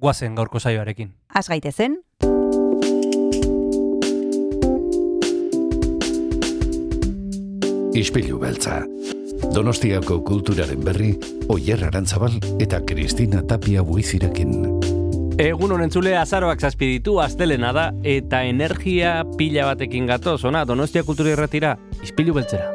guazen gaurko saioarekin. Az gaitezen, Ispilu beltza. Donostiako kulturaren berri, Oyer Arantzabal eta Kristina Tapia buizirekin. Egun honen zule azaroak zazpiditu astelena da eta energia pila batekin gatoz, ona, Donostia kultura irratira, izpilu beltzera.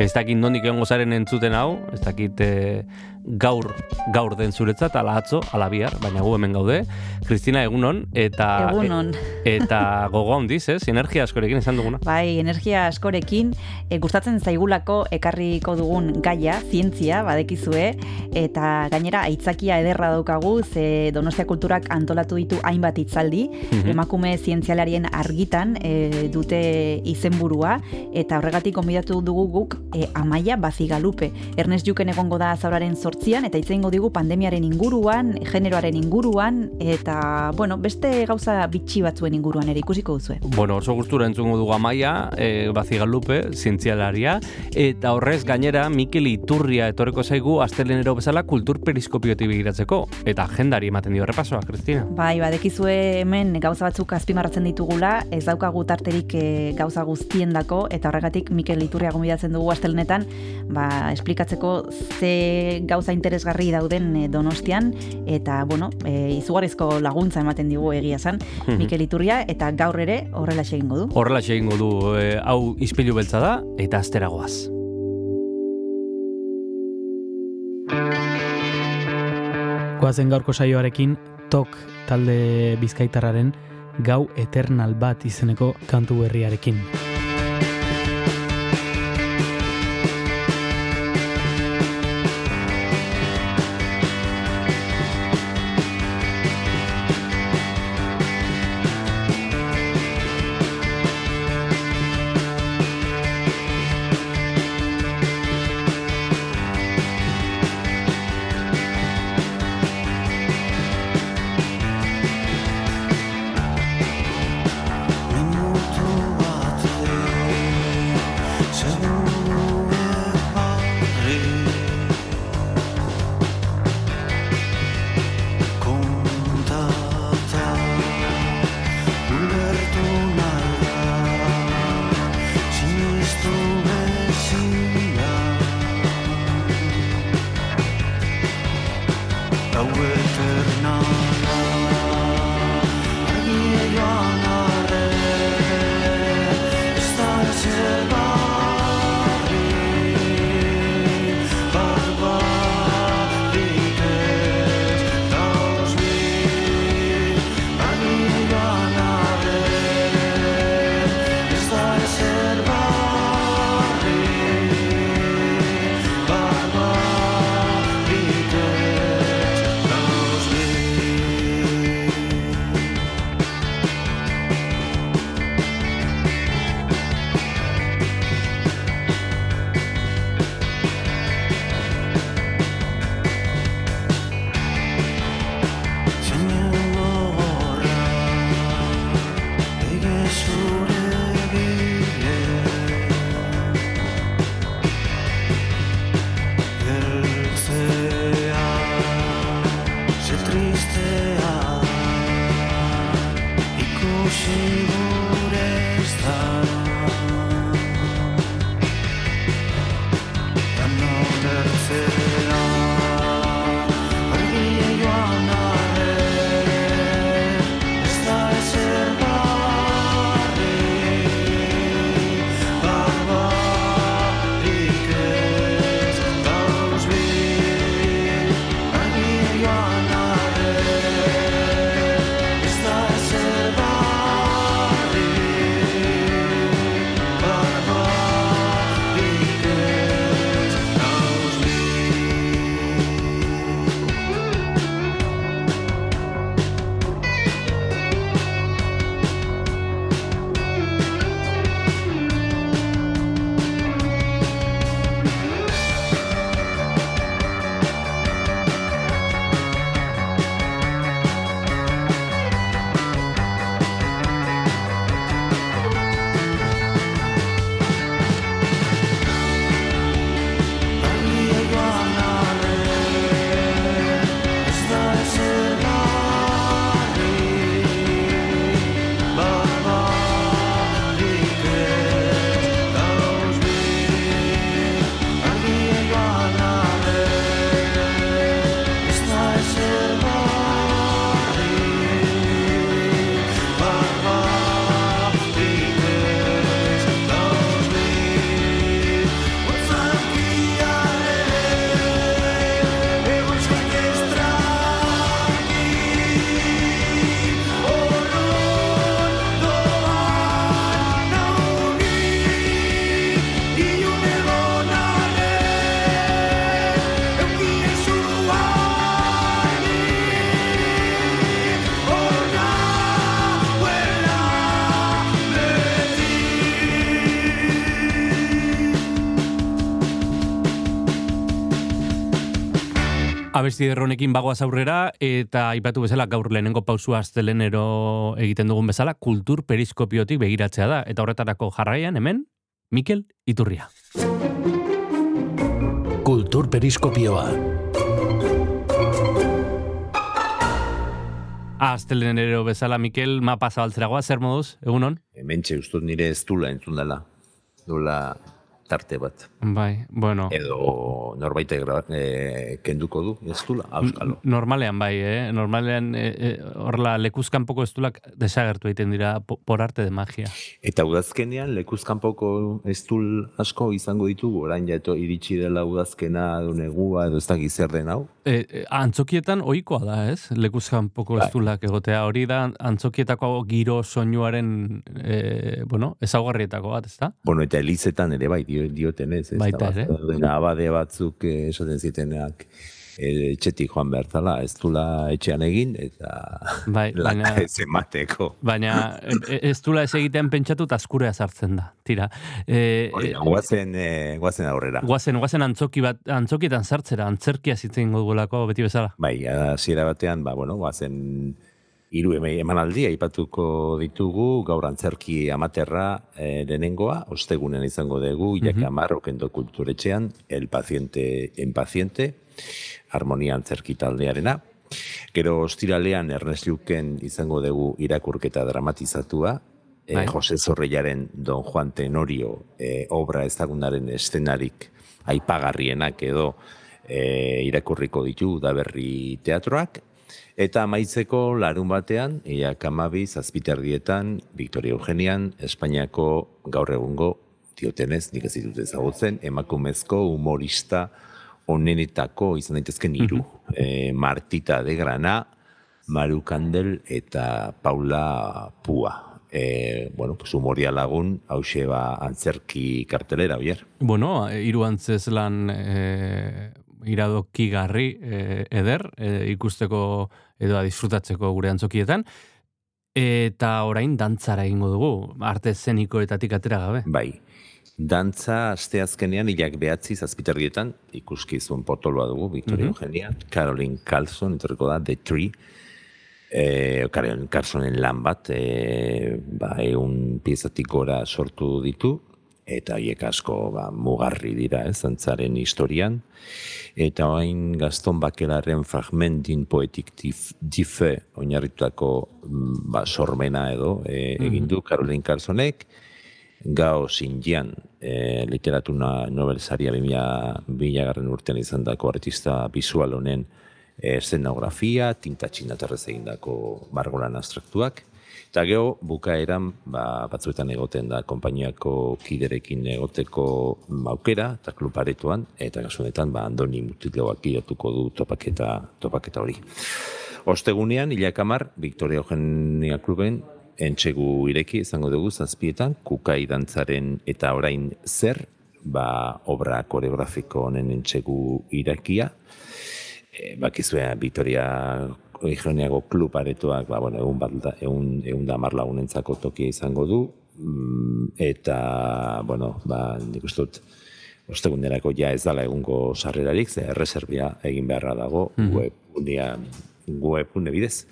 Ez dakit nondik egongo zaren entzuten hau, ez dakit eh, gaur, gaur den zuretzat, ala atzo, ala bihar, baina gu hemen gaude. Kristina, egunon, eta... Egunon. eta gogo handiz, ez? Energia askorekin esan duguna. bai, energia askorekin, e, gustatzen zaigulako ekarriko dugun gaia, zientzia, badekizue, eta gainera aitzakia ederra daukagu, ze Donostia Kulturak antolatu ditu hainbat hitzaldi, Mhm. emakume zientzialarian argitan e, dute izenburua, eta horregatik konbidatu dugu guk e, Amaia Bazigalupe. Ernest Juken egongo da zauraren sortzian, eta itzein digu pandemiaren inguruan, generoaren inguruan, eta, bueno, beste gauza bitxi batzuen inguruan ere ikusiko duzue. Bueno, oso gustura entzungo dugu amaia, e, bazigalupe, zientzialaria, eta horrez gainera Mikel Iturria etorreko zaigu astelenero bezala kultur periskopiotik begiratzeko, eta agendari ematen dio repasoa, Kristina. Bai, badekizue hemen gauza batzuk azpimarratzen ditugula, ez daukagu tarterik e, gauza guztiendako, eta horregatik Mikel Iturria gonbidatzen dugu astelenetan, ba, esplikatzeko ze gauza interesgarri dauden e, donostian, eta, bueno, e, izugarrizko laguntza ematen digu egia zan, Mhm. Mikel Iturria, eta gaur ere horrela egingo du. Horrela egingo du, e, hau izpilu beltza da, eta asteragoaz. Goazen gaurko saioarekin tok talde bizkaitarraren gau eternal bat izeneko kantu berriarekin. Abesti derronekin bagoaz aurrera, eta aipatu bezala gaur lehenengo pausua astelenero egiten dugun bezala, kultur periskopiotik begiratzea da. Eta horretarako jarraian, hemen, Mikel Iturria. Kultur periskopioa. Astelenero bezala, Mikel, mapa zabaltzeragoa, zer moduz, egunon? Hementxe ustut nire ez dula entzun dela. Dula tarte bat. Bai, bueno. Edo norbait e, kenduko du, ez dula, auskalo. Normalean bai, eh? Normalean e, e, horrela lekuzkanpoko ez dulak desagertu egiten dira po- por arte de magia. Eta udazkenean lekuzkanpoko ez asko izango ditugu, orain ja eto iritsi dela udazkena edo negua edo ez da zer den hau. E, e, antzokietan ohikoa da, ez? Lekuzkanpoko ez Bai. dulak egotea. Hori da antzokietako giro soinuaren, e, bueno, ezaugarrietako bat, ez da? Bueno, eta elizetan ere bai, dio, dioten ez. Baita ere. abade batzuk esaten zitenak etxetik joan behar zala, ez dula etxean egin, eta Bai, baina- ez emateko. Baina e, e, ez dula ez egitean pentsatu eta azkurea sartzen da. Tira. E, Hori guazen, eh, guazen aurrera. Guazen, guazen antzoki bat, antzokietan sartzera, antzerkia zitzen dugulako beti bezala. Bai, hasiera batean, ba, bueno, guazen hiru emanaldi aipatuko ditugu, gaur antzerki amaterra e, lehenengoa, ostegunen izango dugu, Iñaki Amar, okendo kulturetxean, El paciente en paciente, harmonia antzerki taldearena. Gero ostiralean Ernest Luken izango dugu irakurketa dramatizatua, e. Jose Zorreillaren Don Juan Tenorio e, obra ezagunaren estenarik aipagarrienak edo e, irakurriko ditu udaberri teatroak, Eta amaitzeko larun batean, iak amabi, zazpiterdietan, Victoria Eugenian, Espainiako gaur egungo, diotenez, nik ez ditut ezagutzen, emakumezko humorista onenetako izan daitezken hiru. e, Martita de Grana, Maru Kandel eta Paula Pua. E, bueno, pues humoria lagun, hause ba antzerki kartelera, oier. Bueno, hiru antzez lan e, iradokigarri e, eder, e, ikusteko edo disfrutatzeko gure antzokietan. Eta orain dantzara egingo dugu, arte zenikoetatik atera gabe. Bai. Dantza asteazkenean hilak behatzi zazpiterdietan ikuskizun potoloa dugu, Victoria Mhm. Eugenia, Caroline Carlson, etorriko da, The Tree, e, Caroline Carlsonen lan bat, e, ba, egun piezatik gora sortu ditu, eta haiek asko ba, mugarri dira, ez, dantzaren historian. Eta hain Gaston Bakelaren fragmentin poetik dif, dife oinarritutako mm, ba, sormena edo e, egin du Caroline Carlsonek, Gao Xinjian, e, literatura Nobel saria 2000 garren urtean izan dako artista visual honen e, eszenografia, tinta txinatarrez egindako margolan abstraktuak. Eta geho, bukaeran, ba, batzuetan egoten da konpainiako kiderekin egoteko aukera, eta kluparetoan, eta kasunetan, ba, Andoni Mutitloak idatuko du topaketa, topaketa hori. Ostegunean, hilakamar, Victoria Eugenia Kluben, entxegu ireki izango dugu zazpietan, kukai dantzaren eta orain zer, ba, obra koreografiko honen entxegu irakia. E, bakizue, Victoria Eugeniago klub aretoak, ba, bueno, egun, bat, egun, egun da hamar lagunentzako tokia izango du, mm, eta, bueno, ba, nik uste dut, ostegunerako ja ez dala egungo sarrerarik, ze erreserbia egin beharra dago Mhm. webunea webune bidez.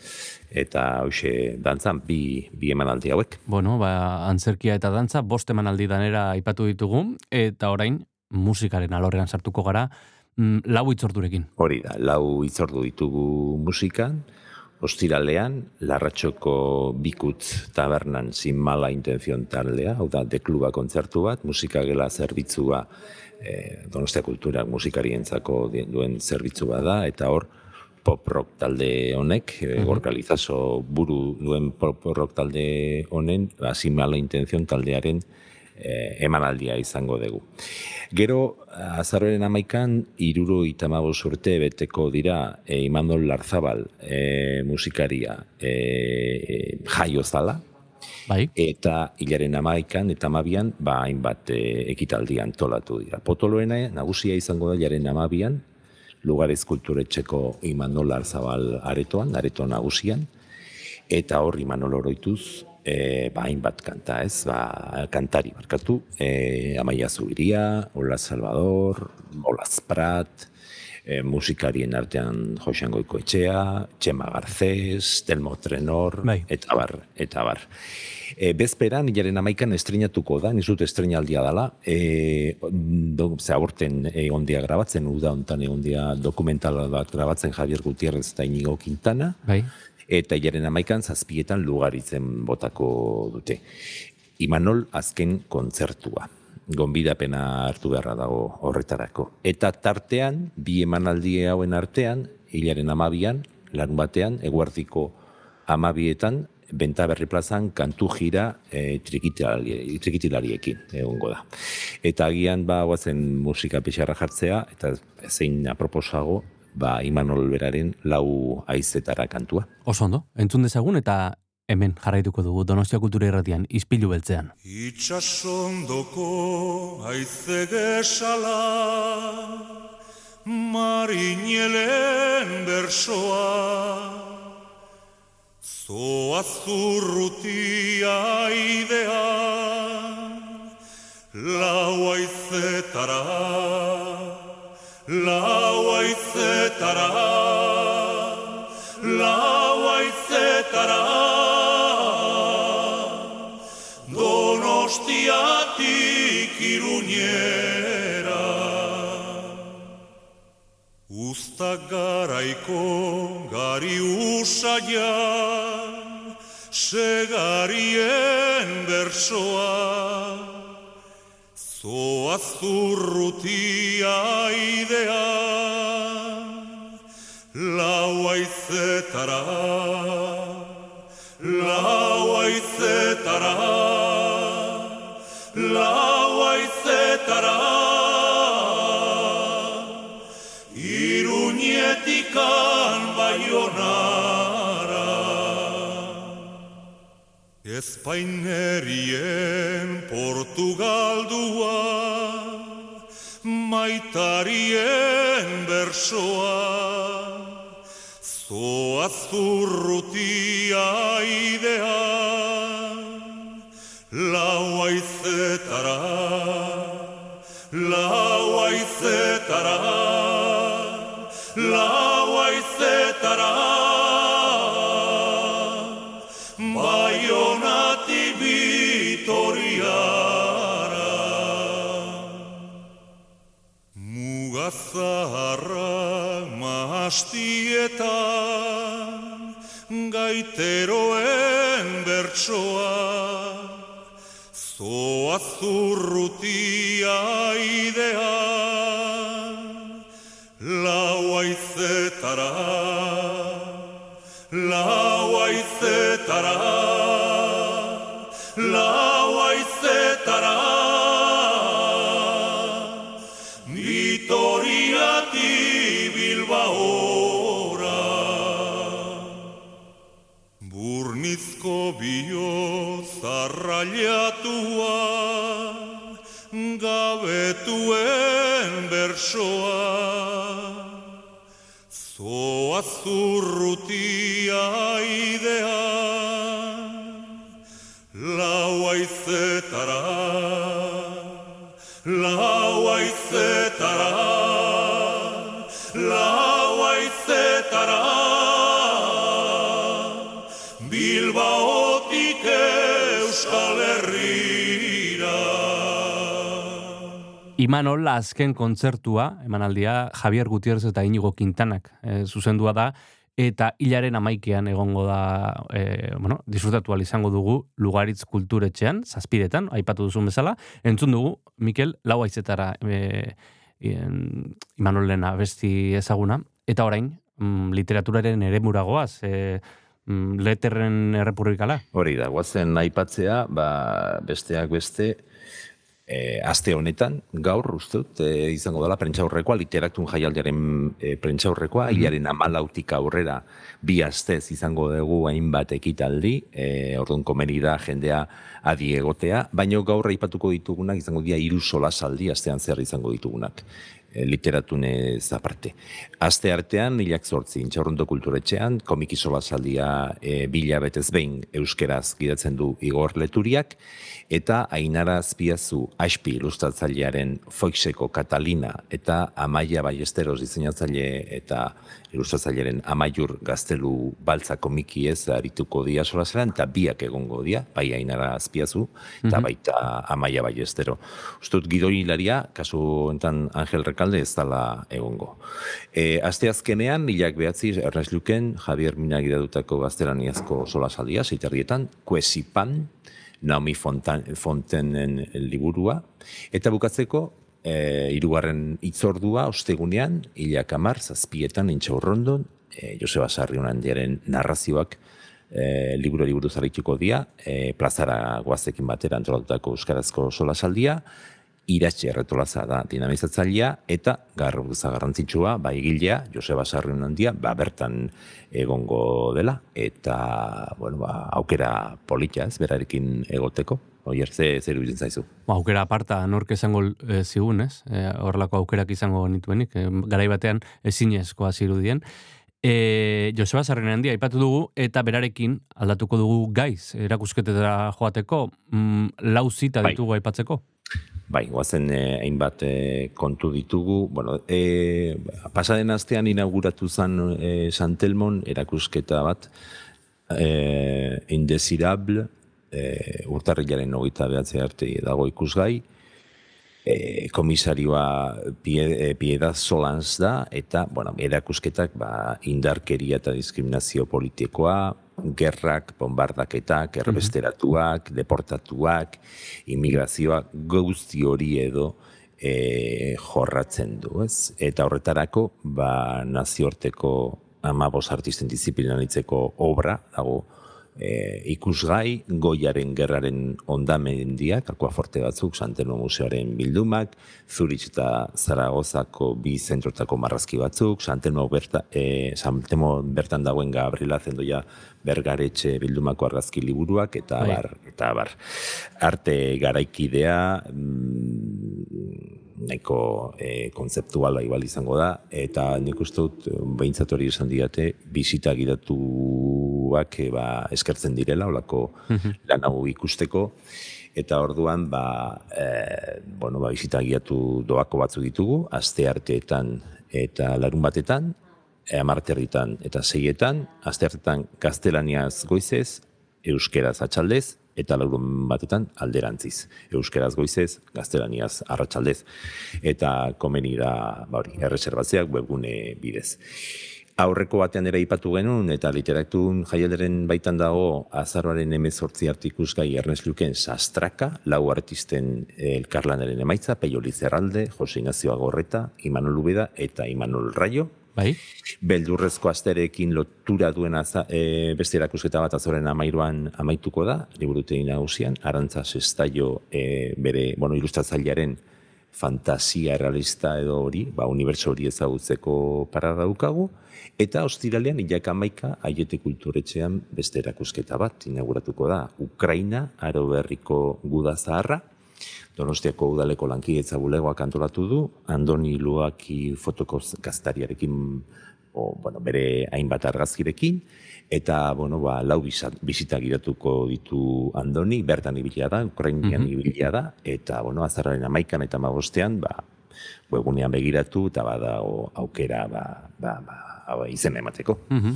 Eta hoxe dantzan bi, bi emanaldi hauek. Bueno, ba, antzerkia eta dantza, bost emanaldi danera aipatu ditugu, eta orain musikaren alorrean sartuko gara, mm, lau itzordurekin. Hori da, lau itzordu ditugu musikan, ostiralean, larratxoko bikutz tabernan sin mala intenzion taldea, hau da, dekluba kontzertu bat, musika gela zerbitzua, e, Donostia Kultura musikarientzako duen zerbitzu bat da, eta hor, pop rock talde honek, e, Gorka Lizaso buru duen pop rock talde honen, ba, sin mala intenzion taldearen eh, emanaldia izango dugu. Gero, azarren amaikan, iruro itamagos urte beteko dira e, Imandol Larzabal e, musikaria e, jaio zala, Bai? eta hilaren amaikan eta amabian, ba, hainbat e, ekitaldi antolatu dira. Potoloena nagusia izango da hilaren amabian, lugarez kulturetxeko Imanol Larzabal aretoan, areto nagusian, eta hor Imanol oroituz, e, ba, hainbat kanta ez, ba, kantari barkatu, e, Amaia Zubiria, Ola Salvador, Olaz Prat, e, musikarien artean Josean Goiko Etxea, Txema Garcés, Telmo Trenor, Bai. eta bar, eta bar. E, bezperan, hilaren amaikan estrenatuko da, nizut estrenaldia dela, e, do, ze aborten egon dia grabatzen, uda hontan egon dia dokumental bat grabatzen Javier Gutierrez eta Inigo Quintana, Bai. Eta hilaren amaikan zazpietan lugaritzen botako dute. Imanol azken kontzertua. Gonbidapena hartu beharra dago horretarako. Eta tartean, bi emanaldi hauen artean, hilaren amabian, larun batean, eguardiko amabietan, Benta Berri plazan kantu jira e, trikitilari, trikitilariekin egongo da. Eta agian ba guazen musika pixarra jartzea eta zein aproposago ba Imanol beraren lau aizetara kantua. Oso ondo, entzun dezagun eta hemen jarraituko dugu Donostia Kultura Irratian, ispilu beltzean. Itxasondoko aize gesala Marinelen bersoa Zoa zurrutia idea Lau aizetara Lau aizetara Lau aizetara Donostiatik iruñera Usta garaiko gari usaia Segarien bersoa Zoa zurrutia idea Lau aizetara Espainerien Portugaldua Maitarien bersoa. Zoa zurrutia idea Lau aizetara Lau aizetara astietan gaiteroen bertsoa. Zoa zurrutia idea lau aizetara lau aizetara mailatua gabetuen bersoa. Zoaz urrutia idean lau Imanol azken kontzertua, emanaldia, Javier Gutierrez eta Inigo Quintanak e, zuzendua da, eta hilaren amaikean egongo da, e, bueno, disfrutatu izango dugu Lugaritz kulturetxean, zazpidetan, aipatu duzun bezala, entzun dugu, Mikel, lau aizetara e, en, Imanolen abesti ezaguna, eta orain, mm, literaturaren ere muragoaz, e, mm, leterren errepublikala. Hori da, guazen aipatzea, ba, besteak beste, e, aste honetan, gaur, uste dut, e, izango dela prentxaurrekoa, literaktun jaialdiaren e, prentxaurrekoa, hilaren amalautik aurrera bi astez izango dugu hainbat ekitaldi, e, orduan komeni da jendea adi egotea, baino gaur aipatuko ditugunak izango dira hiru solasaldi astean zer izango ditugunak. E, literatunez aparte. Aste artean, hilak zortzi, intxaurrondo kulturetxean, komiki solasaldia e, bila betez behin euskeraz gidatzen du Igor Leturiak, eta Ainara Azpiazu Aspi ilustratzailearen Foixeko Katalina eta Amaia Ballesteros diseinatzaile eta ilustratzailearen Amaiur Gaztelu Baltza komiki ez arituko dia solaselan, eta biak egongo dia, bai Ainara Azpiazu, eta baita Amaia Ballestero. Ustut gidoilaria, kasu enten Angel Rekalde ez dala egongo. E, aste azkenean, hilak behatzi, Ernest Luken, Javier Minagidadutako gaztelaniazko solasaldia, zeiterrietan, Kuesipan, Naomi Fontan, Fontenen liburua, eta bukatzeko, e, irugarren itzordua, ostegunean, hilak amar, zazpietan, intxaurrondon, e, Joseba Sarri handiaren narrazioak, e, liburu liburu zarrituko dia, e, plazara guazekin batera antolatutako euskarazko solasaldia, iratxe erretolaza da dinamizatzailea, eta garruza garrantzitsua, ba, egilea, Joseba Sarriun handia, ba, bertan egongo dela, eta, bueno, ba, aukera politia ez, berarekin egoteko, oier, ze, zer iruditzen zaizu. Ba, aukera aparta, nork esango e, zigun, ez? E, horrelako aukerak izango nituenik, e, garai batean ezinezkoa zirudien. E, Joseba Sarren handia aipatu dugu eta berarekin aldatuko dugu gaiz erakusketetara joateko mm, lau zita Bai. ditugu aipatzeko. Bai, guazen eh, hainbat eh, kontu ditugu. Bueno, eh, pasaden astean inauguratu zen eh, Santelmon erakusketa bat, eh, Indesirable, eh, urtarrilaren hogeita behatze arte dago ikusgai, eh, komisarioa pie, eh, Piedad Solans da, eta, bueno, erakusketak ba, indarkeria eta diskriminazio politikoa, gerrak, bombardaketak, erbesteratuak, deportatuak, immigrazioak, guzti hori edo e, jorratzen du, ez? Eta horretarako, ba, nazioarteko amabos artisten disiplinanitzeko obra, dago, e, ikusgai, goiaren gerraren ondamendiak, akuaforte batzuk, Santeno Museoaren bildumak, Zurich eta Zaragozako bi zentrotako marrazki batzuk, Santeno, berta, e, Santeno bertan dagoen Gabriela zendoia bergaretxe bildumako argazki liburuak, eta Bai. bar, eta bar. Arte garaikidea, mm, nahiko e, kontzeptuala igual izango da, eta nik uste dut, behintzat hori esan diate, bisita gidatuak e, ba, eskertzen direla, olako lan hau ikusteko, eta orduan, ba, e, bueno, ba, bisita gidatu doako batzu ditugu, aste arteetan eta larun batetan, amarterritan eta seietan, aste hartetan gaztelaniaz goizez, euskeraz atxaldez, eta laurun batetan alderantziz. Euskeraz goizez, gaztelaniaz arratsaldez. Eta komeni da, ba hori, erreserbatzeak webgune bidez. Aurreko batean ere ipatu genuen, eta literatun jaialderen baitan dago azaroaren emezortzi artikusgai Ernest Luken sastraka, lau artisten elkarlanaren emaitza, Peio Lizerralde, Jose Ignacio Agorreta, Imanol Ubeda eta Imanol Rayo, Bai? beldurrezko asterekin lotura duen aza, e, beste erakusketa bat azoren amairuan amaituko da, liburutegi nagusian, Arantza Sestaio e, bere, bueno, ilustratzailearen fantasia realista edo hori, ba, unibertso hori ezagutzeko para daukagu, eta ostiralean ilak amaika aiete kulturetxean beste erakusketa bat inauguratuko da. Ukraina, aro berriko guda zaharra, Donostiako udaleko lankidetza bulegoak antolatu du, Andoni Luaki fotoko gaztariarekin, o, bueno, bere hainbat argazkirekin, eta bueno, ba, lau bisita giratuko ditu Andoni, bertan ibilia da, Ukrainian Mhm. ibilia da, eta bueno, azarraren amaikan eta magostean, ba, webunean begiratu, eta badago aukera ba, ba, ba, izen emateko. Mhm.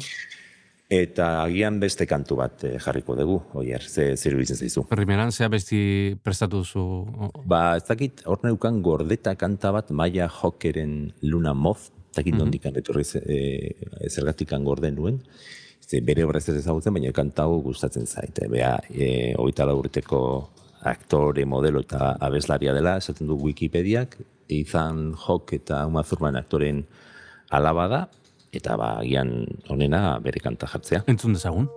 Eta agian beste kantu bat eh, jarriko dugu, oier, ze, zer iruditzen zaizu. Primeran, zea besti prestatu zu... Ba, ez dakit, hor neukan gordeta kanta bat, Maia Jokeren Luna Moth, ez dakit Mhm. nondik etorri ze- e, zergatikan gorden duen, ze bere horrez ez ezagutzen, baina kanta hau gustatzen zaite. Bea, e, lau urteko aktore, modelo eta abeslaria dela, esaten du Wikipediak, Ethan Hawke eta Uma Thurman aktoren alaba da, eta ba, agian honena bere kanta jartzea. Entzun dezagun.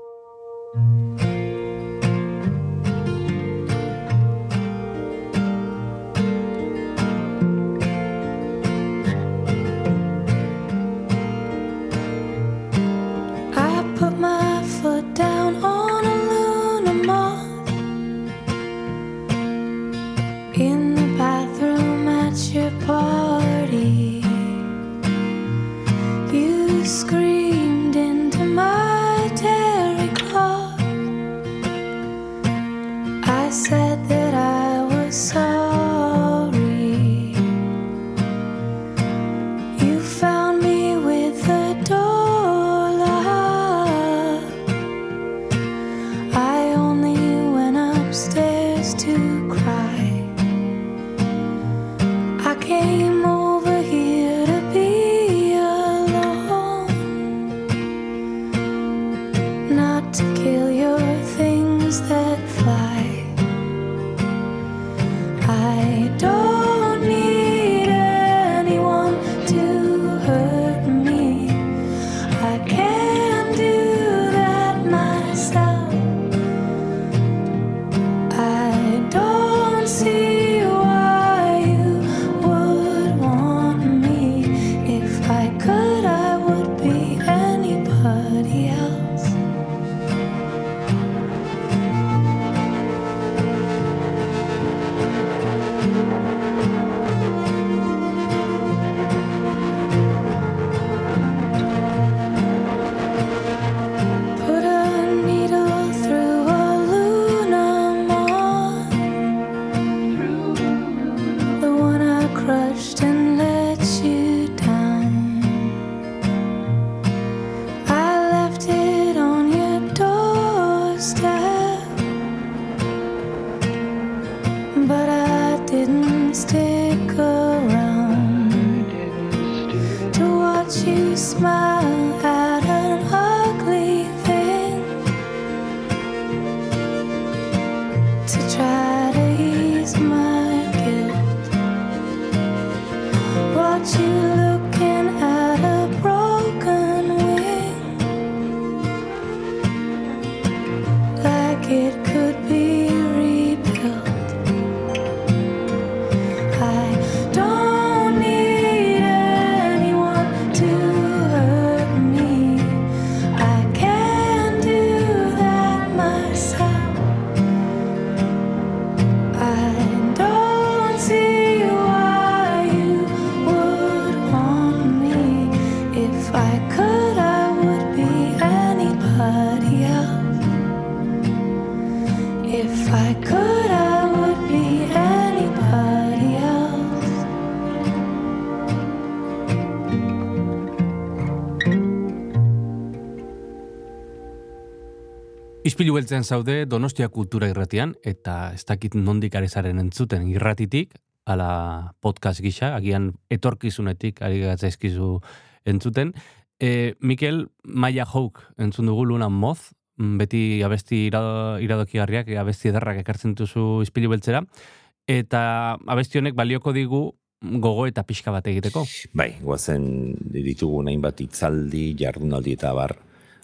Beltzen zaude Donostia Kultura irratian, eta ez dakit nondik arezaren entzuten irratitik, ala podcast gisa, agian etorkizunetik ari gatzaizkizu entzuten. E, Mikel Maia Houk entzun dugu Luna Moz, beti abesti irado, iradokigarriak, abesti ederrak ekartzen duzu ispilu beltzera, eta abesti honek balioko digu gogo eta pixka bat egiteko. Bai, guazen ditugu nahin bat itzaldi, jardunaldi eta bar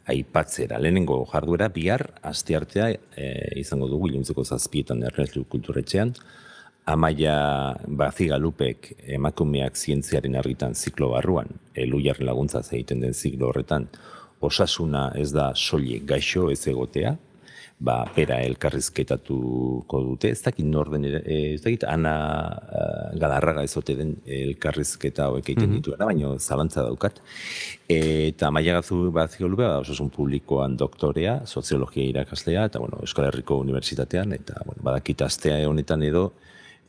aipatzera. Lehenengo jarduera bihar, aste artea e, izango dugu iluntzeko zazpietan errezu kulturetxean. Amaia Bazigalupek emakumeak zientziaren argitan ziklo barruan, eluiar laguntza egiten den ziklo horretan, osasuna ez da soilik gaixo ez egotea, ba, pera elkarrizketatuko dute, ez dakit norden, eh, ez dakit ana uh, galarraga ezote den elkarrizketa hauek egiten Mhm. dituena, baina zalantza daukat. Eta maia gazu bat ba, osasun publikoan doktorea, soziologia irakaslea, eta bueno, Euskal Herriko Unibertsitatean, eta bueno, badakit astea honetan edo,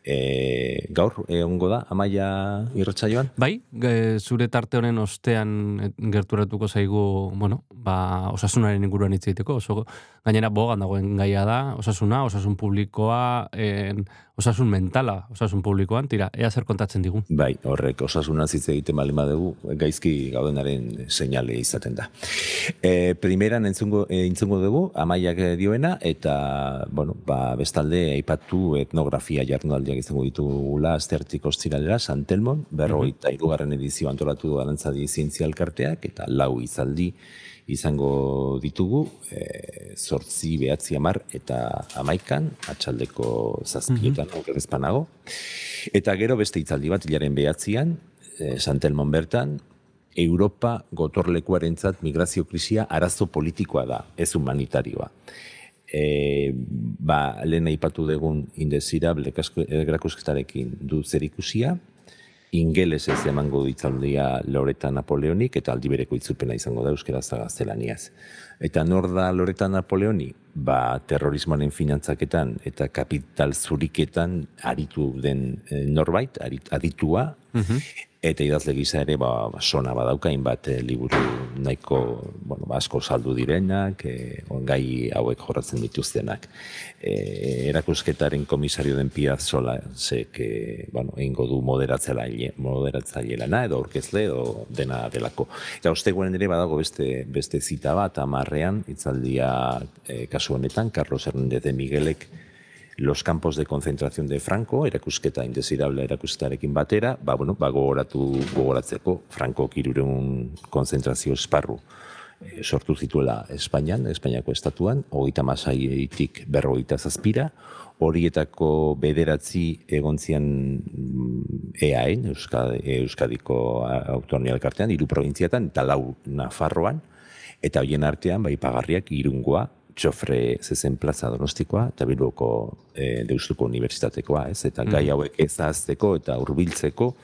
e, gaur egongo da, amaia irratsaioan? Bai, ge- zure tarte honen ostean eh, gerturatuko zaigu, bueno, ba, osasunaren inguruan hitz egiteko, oso gainera bogan dagoen gaia da, osasuna, osasun publikoa, en, osasun mentala, osasun publikoan, tira, ea zer kontatzen digun. Bai, horrek osasunaz hitz egiten bali badugu, gaizki gaudenaren seinale izaten da. E, primeran entzungo, e, entzungo dugu, amaiak eh, dioena, eta, bueno, ba, bestalde, aipatu etnografia jardunaldiak izango ditugula, astertik ostiralera, Santelmon, berrogeita mm irugarren edizio antolatu du arantzadi zientzia elkarteak, eta lau izaldi izango ditugu, e, zortzi behatzi amar, eta amaikan, atxaldeko zazpietan, mm panago. Eta gero beste hitzaldi bat, hilaren behatzian, e, Santelmon bertan, Europa gotorlekuarentzat migrazio krisia arazo politikoa da, ez humanitarioa. E, ba, lehen aipatu dugun indesirable erakusketarekin du zerikusia, ingeles ez emango ditzaldia Loreta Napoleonik eta aldi bereko itzulpena izango da euskera gaztelaniaz. Eta nor da Loreta Napoleoni? ba, terrorismoaren finantzaketan eta kapital zuriketan aritu den eh, norbait, aditua, eta idazle gisa ere ba, sona badaukain bat liburu nahiko bueno, ba, asko saldu direnak, e, gai hauek jorratzen dituztenak. E, erakusketaren komisario den Piazzola zek, e, bueno, egingo du moderatzaile, moderatzaile lana edo aurkezle edo dena delako. Eta osteguaren ere badago beste, beste zita bat, amarrean, itzaldia e, kasu honetan, Carlos Hernández de Miguelek Los campos de concentración de Franco, erakusketa indesirable erakusketarekin batera, ba, bueno, ba, gogoratu gogoratzeko Franco kirureun konzentrazio esparru eh, sortu zituela Espainian, Espainiako estatuan, hogeita masaitik berrogeita zazpira, horietako bederatzi egontzian mm, EAen, Euskadi, Euskadiko autonomia elkartean, hiru probintziatan, eta lau Nafarroan, eta hoien artean, bai pagarriak irungoa, txofre zezen plaza donostikoa, eta bilboko e, deustuko unibertsitatekoa, ez? Eta gai hauek ezazteko eta hurbiltzeko,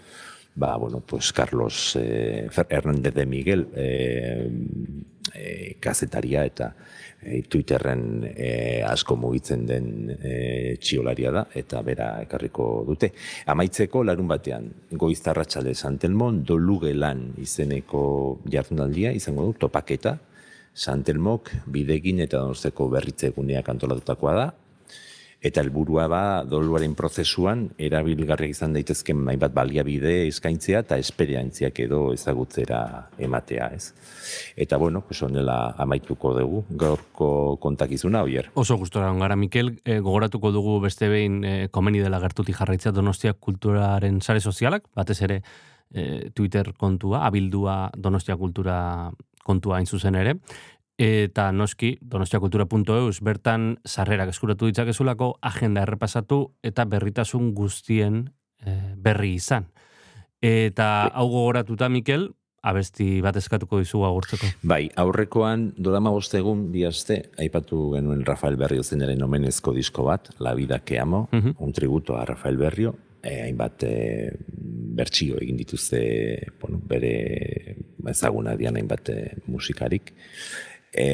ba, bueno, pues Carlos Fer- Hernández de Miguel eh, eh, kazetaria eta eh, Twitterren eh, asko mugitzen den eh, txiolaria da, eta bera ekarriko dute. Amaitzeko larun batean, goiztarratxale Santelmon, dolugelan izeneko jardunaldia, izango du, topaketa, Santelmok bidegin eta donosteko berritze eguneak antolatutakoa da, eta helburua ba doluaren prozesuan erabilgarri izan daitezken hainbat baliabide eskaintzea eta esperientziak edo ezagutzera ematea, ez. Eta bueno, pues honela amaituko dugu gaurko kontakizuna oier. Oso gustora gara, Mikel, e, gogoratuko dugu beste behin e, komeni dela gertutik jarraitzea Donostia kulturaren sare sozialak, batez ere e, Twitter kontua, abildua Donostia kultura kontua hain zuzen ere, eta noski donostiakultura.eus bertan sarrerak eskuratu ditzakezulako agenda errepasatu eta berritasun guztien e, berri izan. Eta hau gogoratuta, Mikel, abesti bat eskatuko dizugu agurtzeko. Bai, aurrekoan dodama egun bi aste aipatu genuen Rafael Berrio zenaren omenezko disko bat, La vida que amo, Mhm. un tributo a Rafael Berrio, eh, hainbat eh, bertsio egin dituzte bueno, bere ezaguna dian hainbat eh, musikarik. E,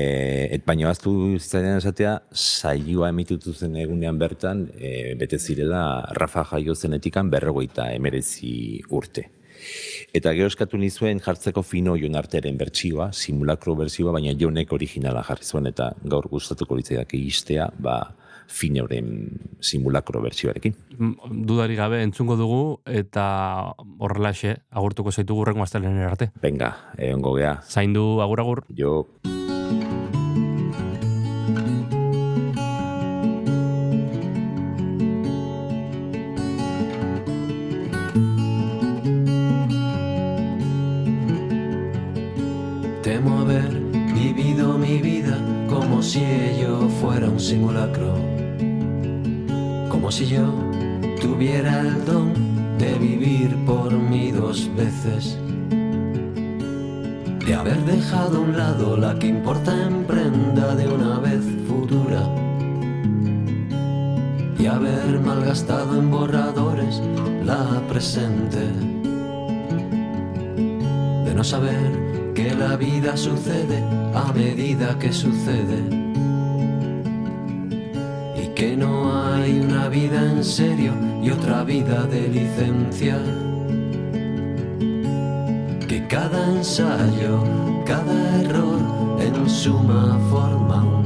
et baina baztu zitzaidan esatea, saioa emitutu zen egunean bertan, e, bete zirela Rafa jaio zenetikan berrogeita emerezi urte. Eta gero eskatu nizuen jartzeko fino jon arteren bertsioa, simulakro bertsioa, baina jonek originala jarri zuen, eta gaur gustatuko litzaidak istea, ba, fineuren simulakro bertsioarekin. Dudari gabe entzungo dugu eta horrelaxe agurtuko zaitugu urrengo astelehenera arte. Venga, egongo gea. Zaindu agur agur. Jo, Temo haber si ello fuera un simulacro. Como si yo tuviera el don de vivir por mí dos veces. De haber dejado a un lado la que importa en prenda de una vez futura. Y haber malgastado en borradores la presente de no saber que la vida sucede a medida que sucede. Y que no hay una vida en serio y otra vida de licencia. Que cada ensayo, cada error en suma forman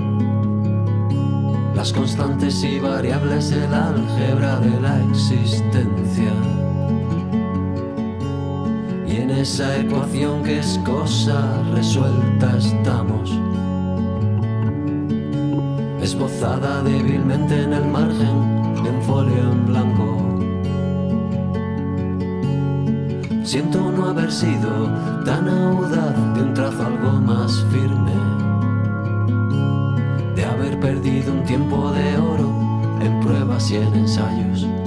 las constantes y variables del álgebra de la existencia. En esa ecuación que es cosa resuelta estamos, esbozada débilmente en el margen de un folio en blanco. Siento no haber sido tan audaz de un trazo algo más firme, de haber perdido un tiempo de oro en pruebas y en ensayos.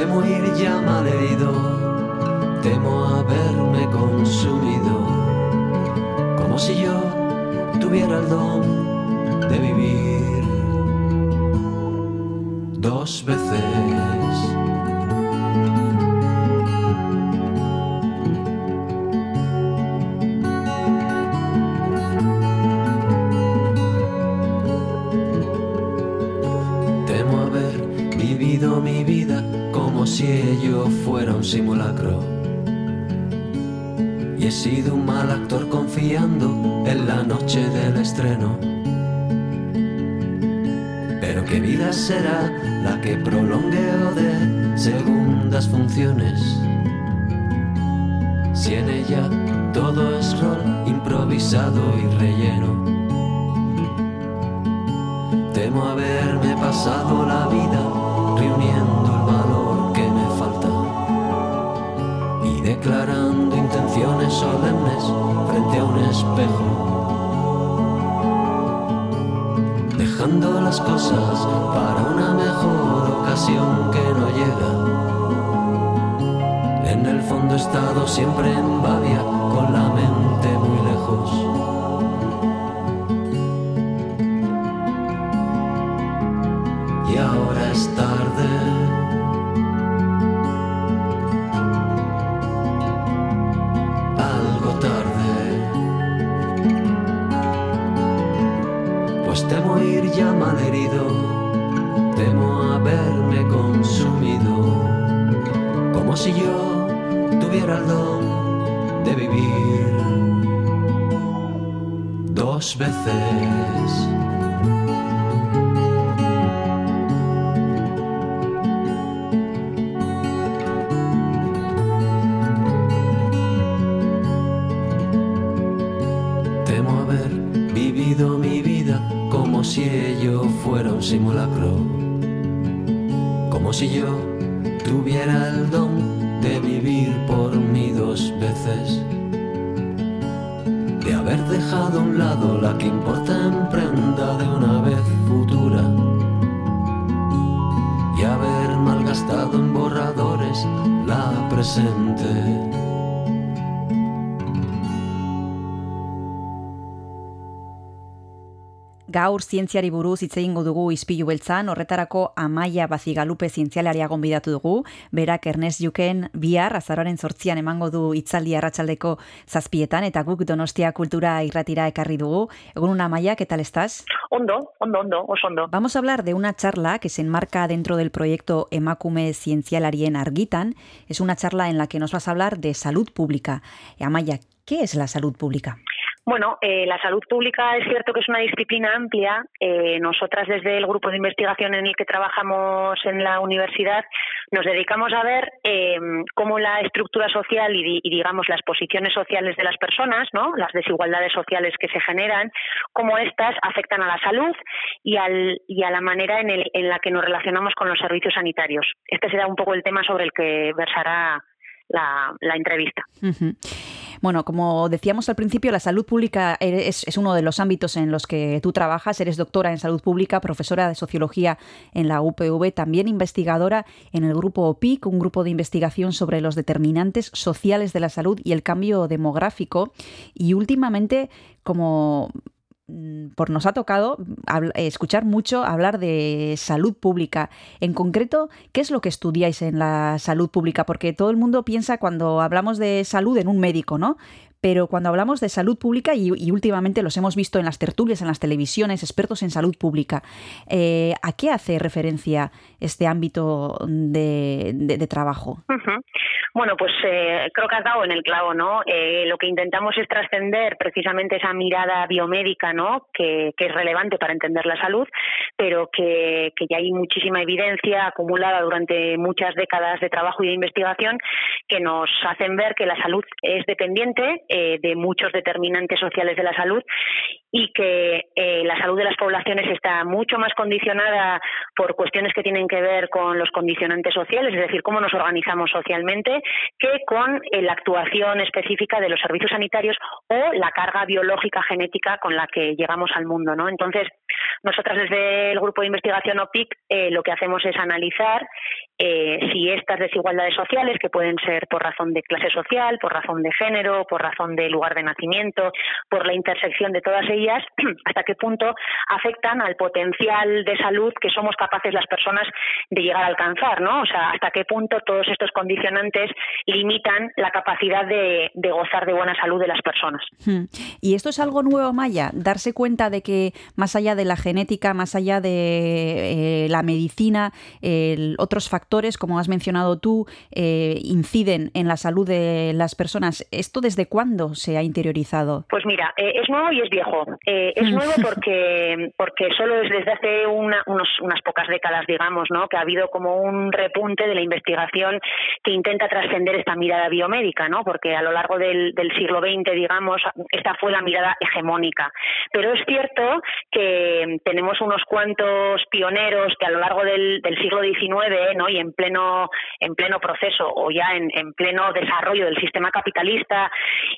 Temo ir ya malherido, temo haberme consumido, como si yo tuviera el don de vivir dos veces. Será la que prolongue o de segundas funciones. Si en ella todo es rol improvisado y relleno. Temo haberme pasado que no llega. En el fondo he estado siempre en Bavia con la mente muy lejos. Gaur zientziari buruz hitz egingo dugu ispilu beltzan, horretarako Amaia Bazigalupe zientzialaria gonbidatu dugu, berak Ernest Juken bihar azaroaren sortzian emango du itzaldi arratsaldeko zazpietan, eta guk Donostia Kultura irratira ekarri dugu. Egun Amaia, ¿qué tal estás? Ondo, ondo, ondo, oso ondo. Vamos a hablar de una charla que se enmarca dentro del proyecto Emakume Zientzialarien Argitan. Es una charla en la que nos vas a hablar de salud pública. Amaya, ¿qué es la salud pública? Bueno, eh, la salud pública es cierto que es una disciplina amplia. Eh, nosotras desde el grupo de investigación en el que trabajamos en la universidad nos dedicamos a ver eh, cómo la estructura social y, y, digamos las posiciones sociales de las personas, ¿no? las desigualdades sociales que se generan, cómo estas afectan a la salud y, al, y a la manera en, el- en la que nos relacionamos con los servicios sanitarios. Este será un poco el tema sobre el que versará la, entrevista. Bueno, como decíamos al principio, la salud pública es, es uno de los ámbitos en los que tú trabajas. Eres doctora en salud pública, profesora de sociología en la UPV, también investigadora en el grupo OPIC, un grupo de investigación sobre los determinantes sociales de la salud y el cambio demográfico. Y últimamente, como por nos ha tocado habl- escuchar mucho hablar de salud pública. En concreto, ¿qué es lo que estudiáis en la salud pública? Porque todo el mundo piensa cuando hablamos de salud en un médico, ¿no? Pero cuando hablamos de salud pública, y, últimamente los hemos visto en las tertulias, en las televisiones, expertos en salud pública, eh, ¿a qué hace referencia este ámbito de, trabajo? Bueno, pues eh, creo que has dado en el clavo, ¿no? Eh, lo que intentamos es trascender precisamente esa mirada biomédica, ¿no? Que, que es relevante para entender la salud, pero que, que ya hay muchísima evidencia acumulada durante muchas décadas de trabajo y de investigación que nos hacen ver que la salud es dependiente eh, de muchos determinantes sociales de la salud y que eh, la salud de las poblaciones está mucho más condicionada por cuestiones que tienen que ver con los condicionantes sociales, es decir, cómo nos organizamos socialmente, que con eh, la actuación específica de los servicios sanitarios o la carga biológica genética con la que llegamos al mundo. Entonces, nosotras desde el grupo de investigación OPIC lo que hacemos es analizar eh, si estas desigualdades sociales, que pueden ser por razón de clase social, por razón de género, por razón de lugar de nacimiento, por la intersección de todas ellas, hasta qué punto afectan al potencial de salud que somos capaces las personas de llegar a alcanzar, ¿no? O sea, hasta qué punto todos estos condicionantes limitan la capacidad de, de gozar de buena salud de las personas. Hmm. Y esto es algo nuevo, Maya, darse cuenta de que más allá de la genética, más allá de eh, la medicina, el- otros factores, como has mencionado tú, eh, inciden en la salud de las personas. ¿Esto desde cuándo se ha interiorizado? Pues mira, eh, es nuevo y es viejo. Eh, es Mm. nuevo porque, porque solo es desde hace una- unos, unas pocas décadas, digamos, ¿no? que ha habido como un repunte de la investigación que intenta trascender esta mirada biomédica, ¿no? porque a lo largo del, del siglo XX, digamos, esta fue la mirada hegemónica. Pero es cierto que tenemos unos cuantos pioneros que a lo largo del, del siglo XIX ¿no? y en pleno, en pleno proceso o ya en, en pleno desarrollo del sistema capitalista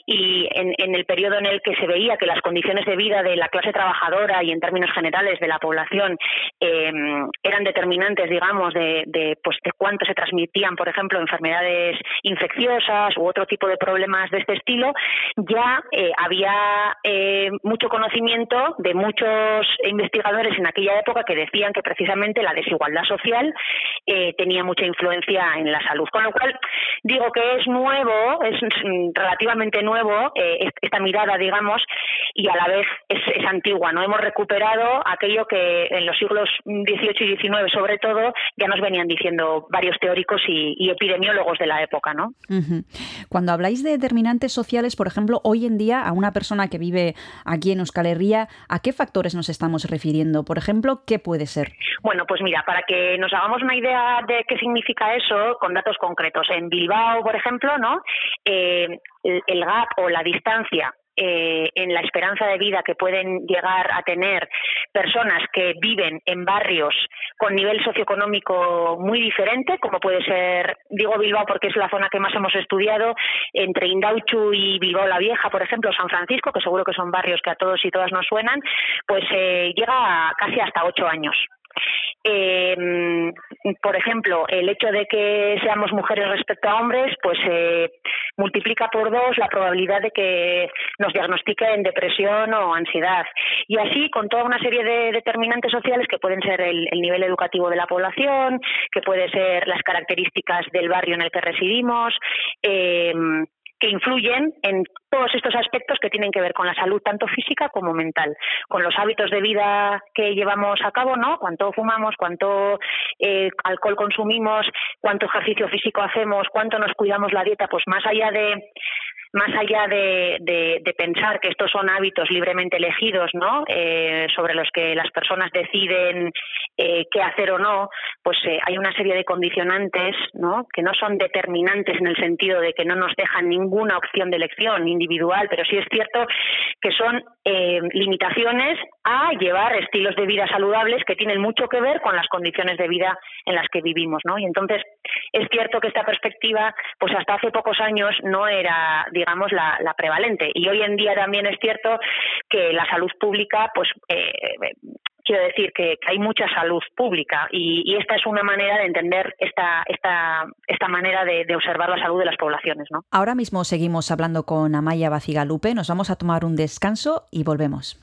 y en, el periodo en el que se veía que las condiciones de vida de la clase trabajadora y en términos generales de la población eh, eran determinantes, digamos, de, de, pues, de cuánto se transmitían, por ejemplo, enfermedades infecciosas u otro tipo de problemas de este estilo, ya eh, había eh, mucho conocimiento de muchos investigadores en aquella época que decían que precisamente la desigualdad social eh, tenía mucha influencia en la salud. Con lo cual, digo que es nuevo, es relativamente nuevo eh, est- esta mirada, digamos, y a la vez es, es antigua. No hemos recuperado aquello que en los siglos XVIII y XIX, sobre todo, ya nos venían diciendo varios teóricos y, y epidemiólogos de la época, ¿no? Cuando habláis de determinantes sociales, por ejemplo, hoy en día a una persona que vive aquí en Euskal Herria, ¿a qué factores nos estamos refiriendo? Por ejemplo, ¿qué puede ser? Bueno, pues mira, para que nos hagamos una idea de qué significa eso, con datos concretos. En Bilbao, por ejemplo, ¿no? Eh, el, el gap o la distancia eh, en la esperanza de vida que pueden llegar a tener personas que viven en barrios con nivel socioeconómico muy diferente, como puede ser, digo Bilbao porque es la zona que más hemos estudiado, entre Indauchu y Bilbao la Vieja, por ejemplo, San Francisco, que seguro que son barrios que a todos y todas nos suenan, pues eh, llega a casi hasta ocho años. Eh, por ejemplo, el hecho de que seamos mujeres respecto a hombres, pues eh, multiplica por dos la probabilidad de que nos diagnostiquen depresión o ansiedad. Y así con toda una serie de determinantes sociales que pueden ser el, el nivel educativo de la población, que puede ser las características del barrio en el que residimos, eh, que influyen en todos estos aspectos que tienen que ver con la salud tanto física como mental, con los hábitos de vida que llevamos a cabo, ¿no? Cuánto fumamos, cuánto eh, alcohol consumimos, cuánto ejercicio físico hacemos, cuánto nos cuidamos la dieta, pues más allá de más allá de, pensar que estos son hábitos libremente elegidos, ¿no? Eh, sobre los que las personas deciden eh, qué hacer o no, pues eh, hay una serie de condicionantes, ¿no? Que no son determinantes en el sentido de que no nos dejan ninguna opción de elección individual, pero sí es cierto que son eh, limitaciones a llevar estilos de vida saludables que tienen mucho que ver con las condiciones de vida en las que vivimos, ¿no? Y entonces es cierto que esta perspectiva, pues hasta hace pocos años no era, digamos, la, la prevalente. Y hoy en día también es cierto que la salud pública, pues eh, quiero decir que, hay mucha salud pública y, esta es una manera de entender esta, esta, esta manera de, de observar la salud de las poblaciones, ¿no? Ahora mismo seguimos hablando con Amaya Bacigalupe, nos vamos a tomar un descanso y volvemos.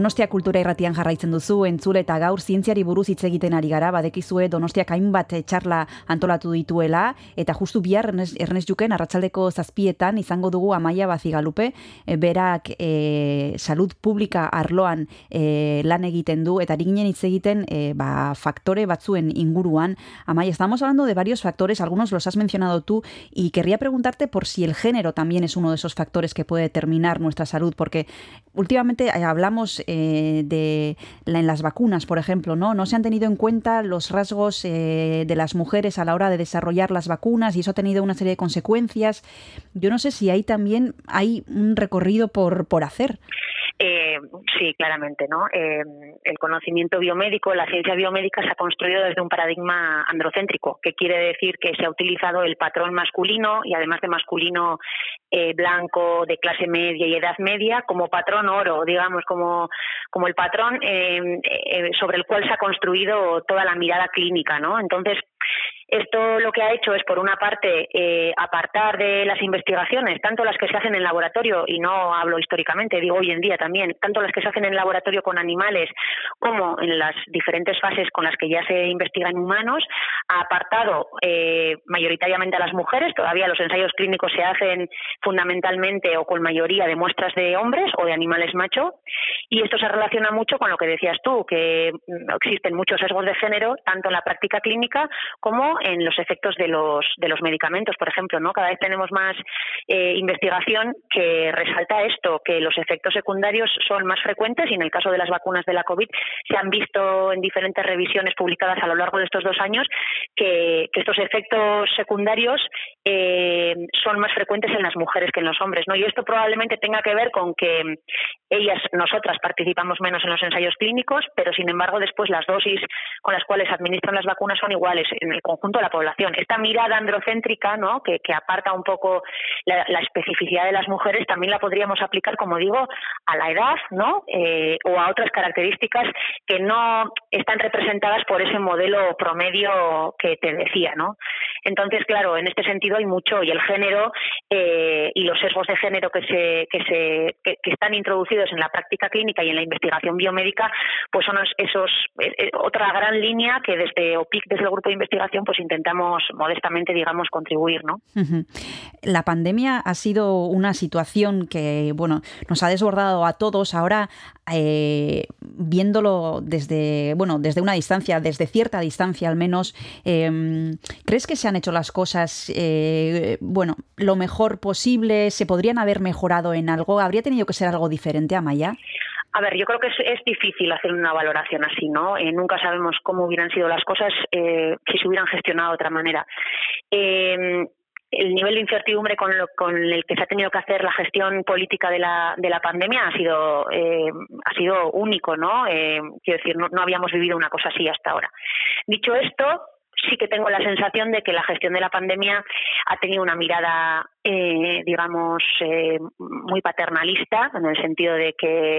Donostia kultura irratian jarraitzen duzu, entzule eta gaur zientziari buruz hitz egiten ari gara, badekizue Donostiak hainbat eh, txarla antolatu dituela, eta justu bihar Ernest, Juken arratsaldeko zazpietan izango dugu Amaia Bazigalupe, e, berak e, salud publika arloan e, lan egiten du, eta ginen hitz egiten e, ba, faktore batzuen inguruan. Amaia, estamos hablando de varios factores, algunos los has mencionado tú, y querría preguntarte por si el género también es uno de esos factores que puede determinar nuestra salud, porque últimamente eh, hablamos eh, de la- en las vacunas, por ejemplo, ¿no? No se han tenido en cuenta los rasgos eh, de las mujeres a la hora de desarrollar las vacunas y eso ha tenido una serie de consecuencias. Yo no sé si ahí también hay un recorrido por, por hacer. Eh, sí, claramente, ¿no? Eh, el conocimiento biomédico, la ciencia biomédica se ha construido desde un paradigma androcéntrico, que quiere decir que se ha utilizado el patrón masculino y además de masculino eh, blanco, de clase media y edad media, como patrón oro, digamos, como, como el patrón eh, sobre el cual se ha construido toda la mirada clínica, ¿no? Entonces, esto lo que ha hecho es, por una parte, eh, apartar de las investigaciones, tanto las que se hacen en laboratorio, y no hablo históricamente, digo hoy en día también, tanto las que se hacen en laboratorio con animales como en las diferentes fases con las que ya se investiga en humanos, ha apartado eh, mayoritariamente a las mujeres, todavía los ensayos clínicos se hacen fundamentalmente o con mayoría de muestras de hombres o de animales macho, y esto se relaciona mucho con lo que decías tú, que mm, existen muchos sesgos de género, tanto en la práctica clínica como en los efectos de los, de los medicamentos, por ejemplo, ¿no? Cada vez tenemos más eh, investigación que resalta esto, que los efectos secundarios son más frecuentes y en el caso de las vacunas de la COVID se han visto en diferentes revisiones publicadas a lo largo de estos dos años que, estos efectos secundarios eh, son más frecuentes en las mujeres que en los hombres, ¿no? Y esto probablemente tenga que ver con que ellas, nosotras, participamos menos en los ensayos clínicos, pero sin embargo después las dosis con las cuales administran las vacunas son iguales en el conjunto de la población. Esta mirada androcéntrica, ¿no? que, que aparta un poco la, especificidad de las mujeres, también la podríamos aplicar, como digo, a la edad, ¿no? Eh, o a otras características que no están representadas por ese modelo promedio que te decía, ¿no? Entonces, claro, en este sentido hay mucho y el género eh, y los sesgos de género que se que se que, están introducidos en la práctica clínica y en la investigación biomédica, pues son esos, eh, otra gran línea que desde OPIC, desde el grupo de investigación, pues intentamos modestamente, digamos, contribuir, ¿no? La pandemia ha sido una situación que, bueno, nos ha desbordado a todos. Ahora, eh, viéndolo desde, bueno, desde una distancia, desde cierta distancia al menos, eh, ¿crees que se han hecho las cosas, eh, bueno, lo mejor posible? ¿Se podrían haber mejorado en algo? ¿Habría tenido que ser algo diferente, Amaya? A ver, yo creo que es, es difícil hacer una valoración así, ¿no? Eh, nunca sabemos cómo hubieran sido las cosas eh, si se hubieran gestionado de otra manera. Eh, el nivel de incertidumbre con, lo, con el que se ha tenido que hacer la gestión política de la, de la pandemia ha sido, eh, ha sido único, ¿no? Eh, quiero decir, no, no habíamos vivido una cosa así hasta ahora. Dicho esto, sí que tengo la sensación de que la gestión de la pandemia ha tenido una mirada, eh, digamos, eh, muy paternalista, en el sentido de que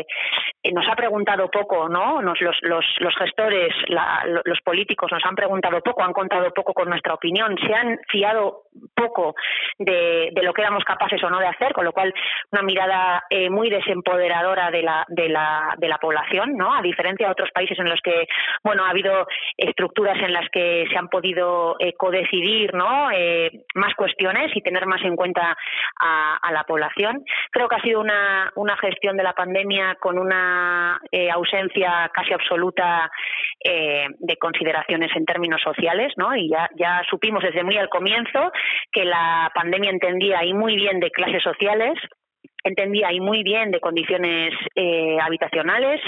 eh, nos ha preguntado poco, ¿no? Nos, los, los, los gestores, la, los políticos nos han preguntado poco, han contado poco con nuestra opinión, se han fiado poco de, de lo que éramos capaces o no de hacer, con lo cual una mirada eh, muy desempoderadora de la, de, la, de la población, ¿no? A diferencia de otros países en los que, bueno, ha habido estructuras en las que se han podido eh, codecidir, ¿no? Eh, más cuestiones y tener más en cuenta a, la población. Creo que ha sido una, una gestión de la pandemia con una eh, ausencia casi absoluta eh, de consideraciones en términos sociales, ¿no? Y ya, ya supimos desde muy al comienzo que la pandemia entendía y muy bien de clases sociales, entendía y muy bien de condiciones eh, habitacionales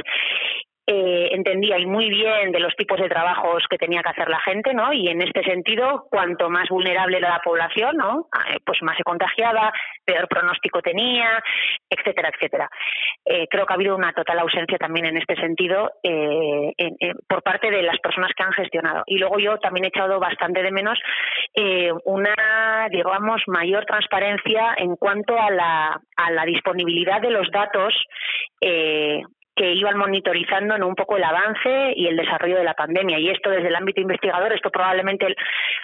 eh, entendía y muy bien de los tipos de trabajos que tenía que hacer la gente, ¿no? Y en este sentido, cuanto más vulnerable era la población, ¿no? Eh, pues más se contagiaba, peor pronóstico tenía, etcétera, etcétera. Eh, creo que ha habido una total ausencia también en este sentido eh, en- por parte de las personas que han gestionado. Y luego yo también he echado bastante de menos eh, una, digamos, mayor transparencia en cuanto a la, a la disponibilidad de los datos eh, que iban monitorizando ¿no? un poco el avance y el desarrollo de la pandemia. Y esto desde el ámbito investigador, esto probablemente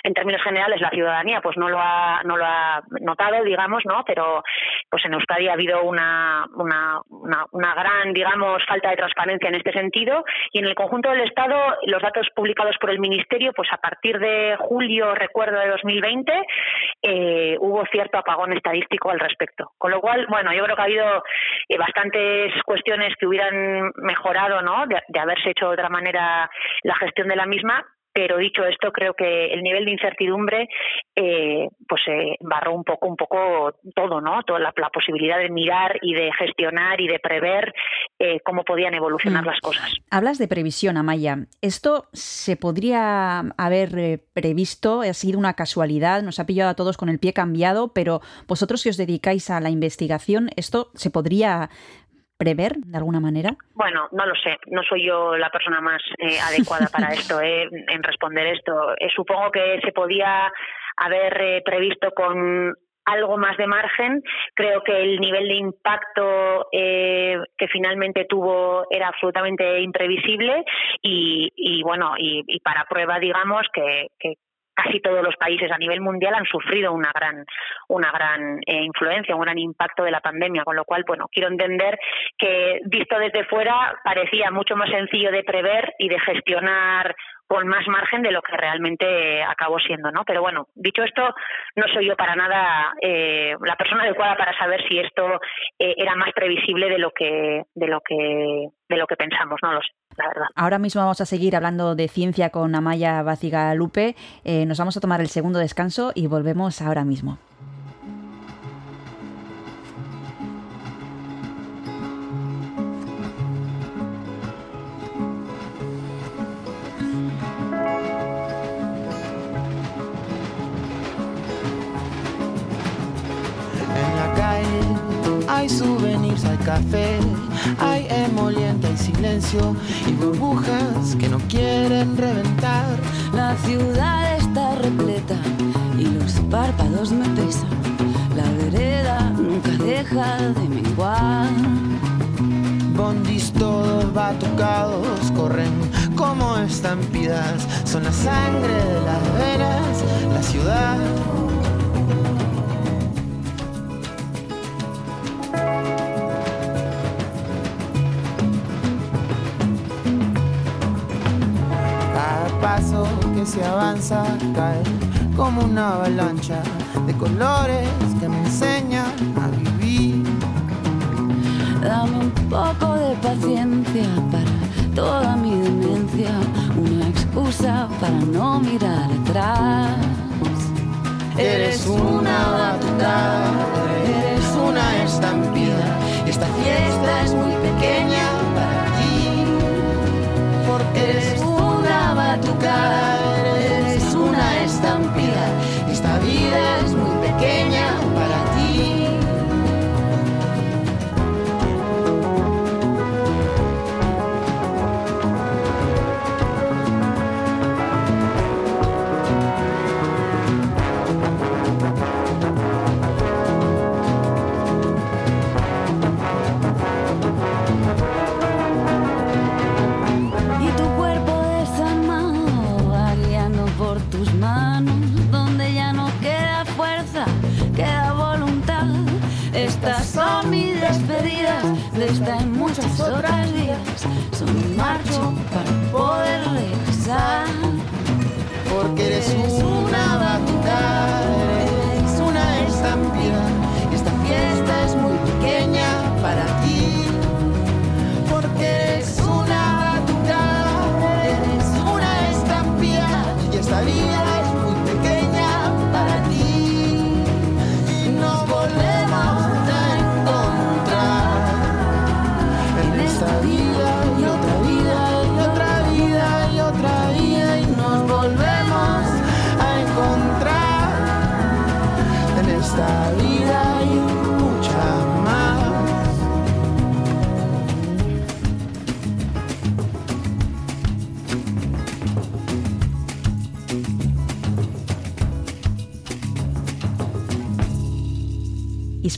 en términos generales la ciudadanía pues no lo ha, no lo ha notado, digamos, ¿no? Pero pues en Euskadi ha habido una, una, una, una gran, digamos, falta de transparencia en este sentido. Y en el conjunto del Estado, los datos publicados por el Ministerio, pues a partir de julio, recuerdo, de 2020, eh, hubo cierto apagón estadístico al respecto. Con lo cual, bueno, yo creo que ha habido eh, bastantes cuestiones que hubieran mejorado, ¿no? De, de haberse hecho de otra manera la gestión de la misma. Pero dicho esto, creo que el nivel de incertidumbre, eh, pues eh, barró un poco, un poco todo, ¿no? Toda la, la posibilidad de mirar y de gestionar y de prever eh, cómo podían evolucionar Mm. las cosas. Hablas de previsión, Amaya. ¿Esto se podría haber eh, previsto? Ha sido una casualidad, nos ha pillado a todos con el pie cambiado, pero vosotros si os dedicáis a la investigación, ¿esto se podría prever de alguna manera? Bueno, no lo sé, no soy yo la persona más eh, adecuada para esto, eh, en responder esto. Eh, supongo que se podía haber eh, previsto con algo más de margen. Creo que el nivel de impacto eh, que finalmente tuvo era absolutamente imprevisible y, y bueno, y, y para prueba, digamos, que, que casi todos los países a nivel mundial han sufrido una gran una gran eh, influencia, un gran impacto de la pandemia, con lo cual, bueno, quiero entender que visto desde fuera parecía mucho más sencillo de prever y de gestionar con más margen de lo que realmente acabó siendo, ¿no? Pero bueno, dicho esto, no soy yo para nada eh, la persona adecuada para saber si esto eh, era más previsible de lo que de lo que de lo que pensamos, no lo sé, la verdad. Ahora mismo vamos a seguir hablando de ciencia con Amaya Baciga Lupe. Eh, nos vamos a tomar el segundo descanso y volvemos ahora mismo. Hay souvenirs, hay café, hay emoliente, hay silencio y burbujas que no quieren reventar. La ciudad está repleta y los párpados me pesan. La vereda nunca deja de menguar. Bondis todos batucados corren como estampidas, son la sangre de las venas, la ciudad. Cada paso que se avanza cae como una avalancha de colores que me enseñan a vivir. Dame un poco de paciencia para toda mi demencia, una excusa para no mirar atrás. Eres una batucada, eres una estampida. Esta fiesta es muy pequeña para ti, porque eres una batucada, eres una estampida. Esta vida es muy marcho para poder regresar. Porque eres una batuta,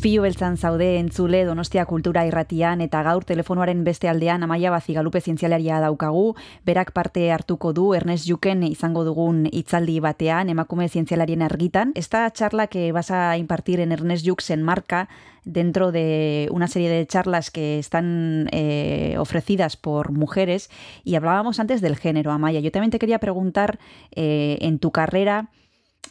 Ispilu beltzan zaude entzule Donostia Kultura Irratian eta gaur telefonoaren beste aldean Amaia Bazigalupe zientzialaria daukagu, berak parte hartuko du Ernest Juken izango dugun hitzaldi batean emakume zientzialarien argitan. Esta charla que vas a impartir en Ernest Juk se enmarca dentro de una serie de charlas que están eh, ofrecidas por mujeres y hablábamos antes del género, Amaya. Yo también te quería preguntar eh, en tu carrera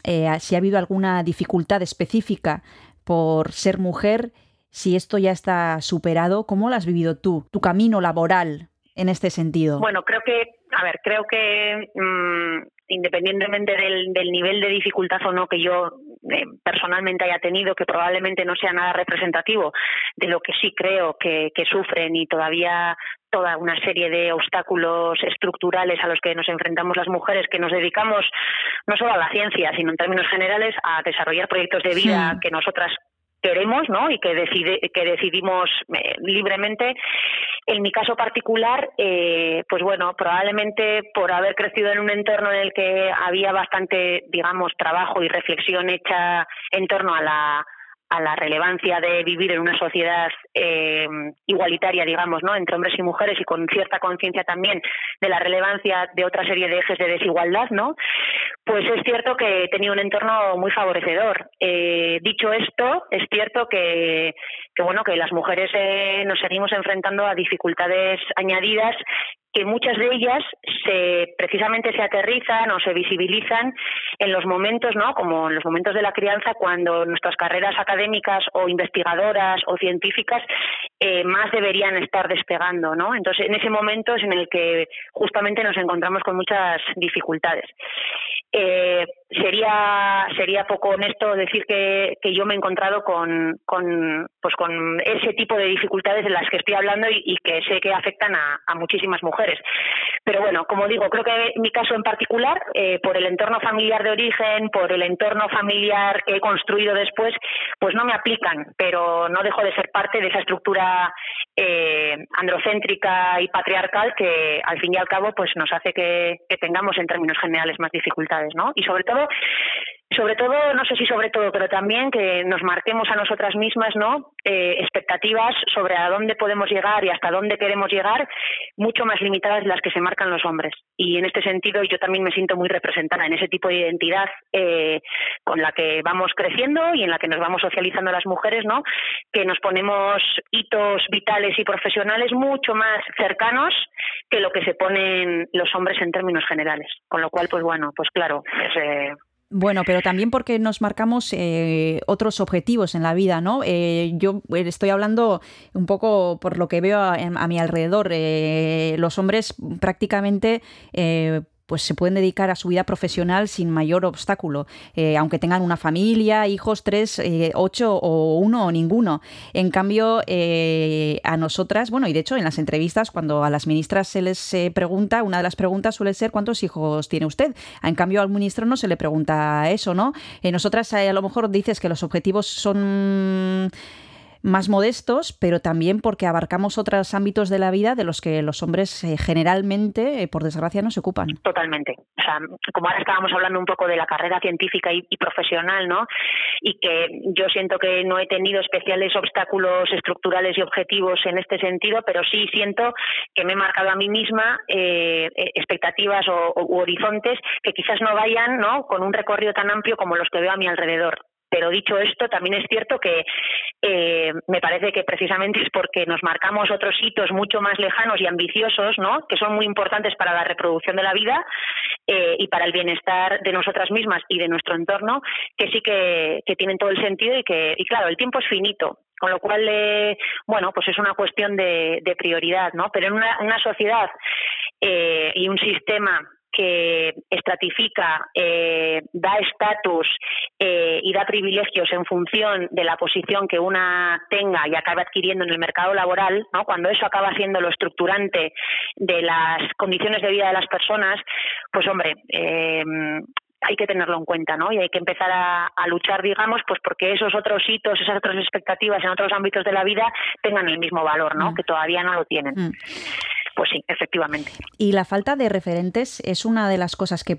eh, si ha habido alguna dificultad específica por ser mujer, si esto ya está superado, ¿cómo lo has vivido tú, tu camino laboral en este sentido? Bueno, creo que, a ver, creo que mm, independientemente del, del nivel de dificultad o no que yo eh, personalmente haya tenido, que probablemente no sea nada representativo de lo que sí creo que, que sufren y todavía toda una serie de obstáculos estructurales a los que nos enfrentamos las mujeres que nos dedicamos no solo a la ciencia, sino en términos generales a desarrollar proyectos de vida Sí. que nosotras queremos ¿no? y que, decide, que decidimos eh, libremente. En mi caso particular, eh, pues bueno, probablemente por haber crecido en un entorno en el que había bastante, digamos, trabajo y reflexión hecha en torno a la a la relevancia de vivir en una sociedad eh, igualitaria, digamos, ¿no? entre hombres y mujeres y con cierta conciencia también de la relevancia de otra serie de ejes de desigualdad, ¿no? Pues es cierto que tenido un entorno muy favorecedor. Eh, dicho esto, es cierto que, que bueno que las mujeres eh, nos seguimos enfrentando a dificultades añadidas que muchas de ellas se precisamente se aterrizan o se visibilizan en los momentos, ¿no? Como en los momentos de la crianza, cuando nuestras carreras académicas o investigadoras o científicas class eh, más deberían estar despegando, ¿no? Entonces, en ese momento es en el que justamente nos encontramos con muchas dificultades. Eh, sería sería poco honesto decir que, yo me he encontrado con, pues con ese tipo de dificultades de las que estoy hablando y, que sé que afectan a, a muchísimas mujeres. Pero bueno, como digo, creo que mi caso en particular, eh, por el entorno familiar de origen, por el entorno familiar que he construido después, pues no me aplican, pero no dejo de ser parte de esa estructura eh, androcéntrica y patriarcal que al fin y al cabo pues nos hace que, que tengamos en términos generales más dificultades, ¿no? Y sobre todo sobre todo, no sé si sobre todo, pero también que nos marquemos a nosotras mismas, ¿no? Eh, expectativas sobre a dónde podemos llegar y hasta dónde queremos llegar, mucho más limitadas de las que se marcan los hombres. Y en este sentido, yo también me siento muy representada en ese tipo de identidad eh, con la que vamos creciendo y en la que nos vamos socializando las mujeres, ¿no? Que nos ponemos hitos vitales y profesionales mucho más cercanos que lo que se ponen los hombres en términos generales. Con lo cual, pues bueno, pues claro, es, eh, Bueno, pero también porque nos marcamos eh, otros objetivos en la vida, ¿no? Eh, yo eh, estoy hablando un poco por lo que veo a, mi alrededor. Eh, los hombres prácticamente... Pues se pueden dedicar a su vida profesional sin mayor obstáculo, eh, aunque tengan una familia, hijos, tres, eh, ocho o uno o ninguno. En cambio, eh, a nosotras, bueno, y de hecho en las entrevistas, cuando a las ministras se les pregunta, una de las preguntas suele ser ¿cuántos hijos tiene usted? En cambio, al ministro no se le pregunta eso, ¿no? Nosotras a lo mejor dices que los objetivos son más modestos, pero también porque abarcamos otros ámbitos de la vida de los que los hombres eh, generalmente, eh, por desgracia, no se ocupan. Totalmente. O sea, como ahora estábamos hablando un poco de la carrera científica y, profesional, ¿no? Y que yo siento que no he tenido especiales obstáculos estructurales y objetivos en este sentido, pero sí siento que me he marcado a mí misma eh, expectativas o, o, u horizontes que quizás no vayan, ¿no? Con un recorrido tan amplio como los que veo a mi alrededor Pero dicho esto, también es cierto que eh, me parece que precisamente es porque nos marcamos otros hitos mucho más lejanos y ambiciosos, ¿no? Que son muy importantes para la reproducción de la vida eh, y para el bienestar de nosotras mismas y de nuestro entorno, que sí que, que tienen todo el sentido y que, y claro, el tiempo es finito. Con lo cual, eh, bueno, pues es una cuestión de, prioridad, ¿no? Pero en una, una sociedad eh, y un sistema que estratifica, eh, da estatus eh, y da privilegios en función de la posición que una tenga y acabe adquiriendo en el mercado laboral, ¿no? cuando eso acaba siendo lo estructurante de las condiciones de vida de las personas, pues hombre, eh, hay que tenerlo en cuenta, ¿no? Y hay que empezar a, a, luchar, digamos, pues porque esos otros hitos, esas otras expectativas en otros ámbitos de la vida tengan el mismo valor, ¿no? Mm. Que todavía no lo tienen. Mm. Pues sí, efectivamente. Y la falta de referentes es una de las cosas que,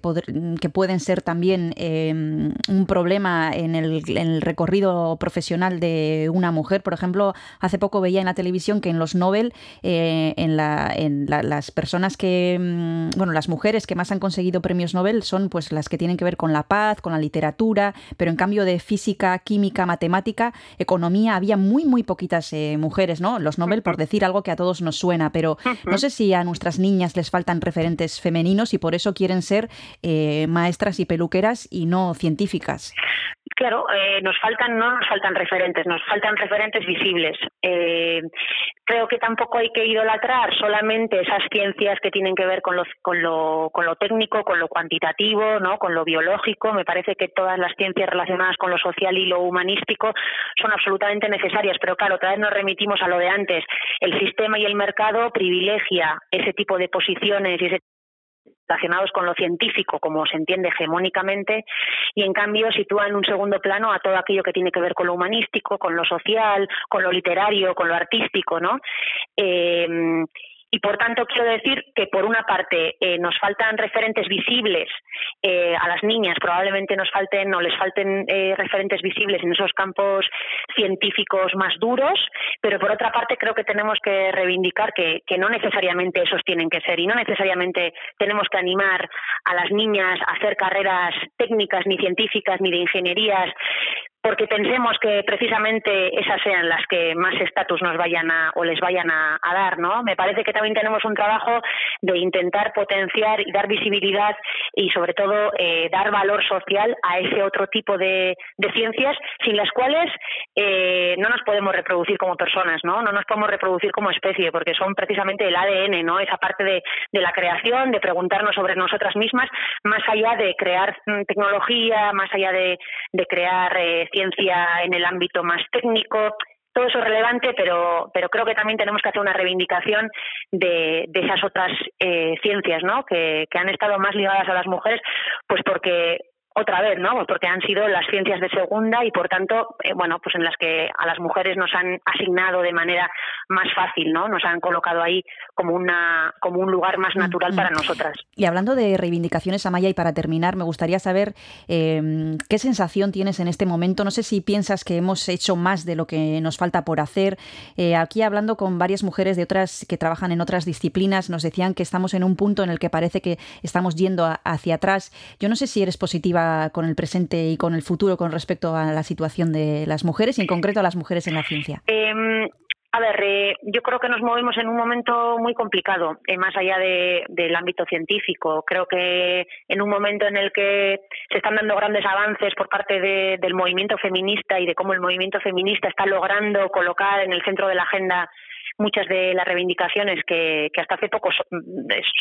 que pueden ser también eh, un problema en el, en el, recorrido profesional de una mujer. Por ejemplo, hace poco veía en la televisión que en los Nobel, eh, en, la, en la, las personas que, mm, bueno, las mujeres que más han conseguido premios Nobel son pues las que tienen que ver con la paz, con la literatura, pero en cambio de física, química, matemática, economía, había muy, muy poquitas eh, mujeres, ¿no? Los Nobel, por decir algo que a todos nos suena, pero no sé si a nuestras niñas les faltan referentes femeninos y por eso quieren ser eh, maestras y peluqueras y no científicas. Claro, eh, nos faltan, no nos faltan referentes, nos faltan referentes visibles. Eh, creo que tampoco hay que idolatrar solamente esas ciencias que tienen que ver con lo, con lo, con lo técnico, con lo cuantitativo, ¿no? con lo biológico. Me parece que todas las ciencias relacionadas con lo social y lo humanístico son absolutamente necesarias, pero claro, otra vez nos remitimos a lo de antes. El sistema y el mercado privilegia ese tipo de posiciones y ese relacionados con lo científico, como se entiende hegemónicamente, y en cambio sitúa en un segundo plano a todo aquello que tiene que ver con lo humanístico, con lo social, con lo literario, con lo artístico, ¿no? Eh, y por tanto quiero decir que por una parte eh, nos faltan referentes visibles eh, a las niñas, probablemente nos falten o les falten eh, referentes visibles en esos campos científicos más duros, pero por otra parte creo que tenemos que reivindicar que, que no necesariamente esos tienen que ser. Y no necesariamente tenemos que animar a las niñas a hacer carreras técnicas ni científicas ni de ingenierías porque pensemos que precisamente esas sean las que más estatus nos vayan a o les vayan a, a, dar, ¿no? Me parece que también tenemos un trabajo de intentar potenciar y dar visibilidad y sobre todo eh, dar valor social a ese otro tipo de, ciencias sin las cuales eh, no nos podemos reproducir como personas, ¿no? No nos podemos reproducir como especie porque son precisamente el ADN, ¿no? Esa parte de, de la creación, de preguntarnos sobre nosotras mismas, más allá de crear mm, tecnología, más allá de, de crear eh, ciencia en el ámbito más técnico, todo eso es relevante, pero, pero creo que también tenemos que hacer una reivindicación de, de esas otras eh, ciencias, ¿no? Que, que han estado más ligadas a las mujeres, pues porque otra vez, ¿no? Porque han sido las ciencias de segunda y por tanto, eh, bueno, pues en las que a las mujeres nos han asignado de manera más fácil, ¿no? Nos han colocado ahí como una como un lugar más natural mm -hmm. para nosotras. Y hablando de reivindicaciones, Amaya, y para terminar, me gustaría saber eh, qué sensación tienes en este momento. No sé si piensas que hemos hecho más de lo que nos falta por hacer. Eh, aquí hablando con varias mujeres de otras que trabajan en otras disciplinas, nos decían que estamos en un punto en el que parece que estamos yendo a, hacia atrás. Yo no sé si eres positiva con el presente y con el futuro con respecto a la situación de las mujeres y en concreto a las mujeres en la ciencia? Eh, a ver, eh, yo creo que nos movemos en un momento muy complicado, eh, más allá de, del ámbito científico. Creo que en un momento en el que se están dando grandes avances por parte de, del movimiento feminista y de cómo el movimiento feminista está logrando colocar en el centro de la agenda muchas de las reivindicaciones que, que hasta hace poco so,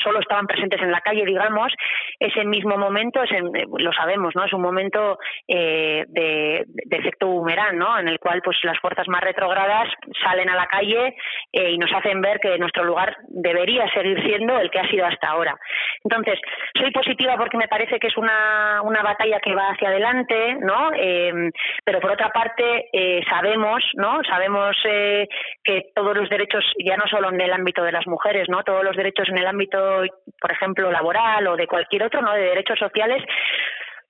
solo estaban presentes en la calle, digamos, ese mismo momento, es en, lo sabemos, ¿no? Es un momento eh, de, efecto boomerang, ¿no? En el cual pues las fuerzas más retrogradas salen a la calle eh, y nos hacen ver que nuestro lugar debería seguir siendo el que ha sido hasta ahora. Entonces, soy positiva porque me parece que es una, una batalla que va hacia adelante, ¿no? Eh, pero por otra parte, eh, sabemos, ¿no? Sabemos eh, que todos los derechos ya no solo en el ámbito de las mujeres, ¿no? Todos los derechos en el ámbito, por ejemplo, laboral o de cualquier otro, ¿no? De derechos sociales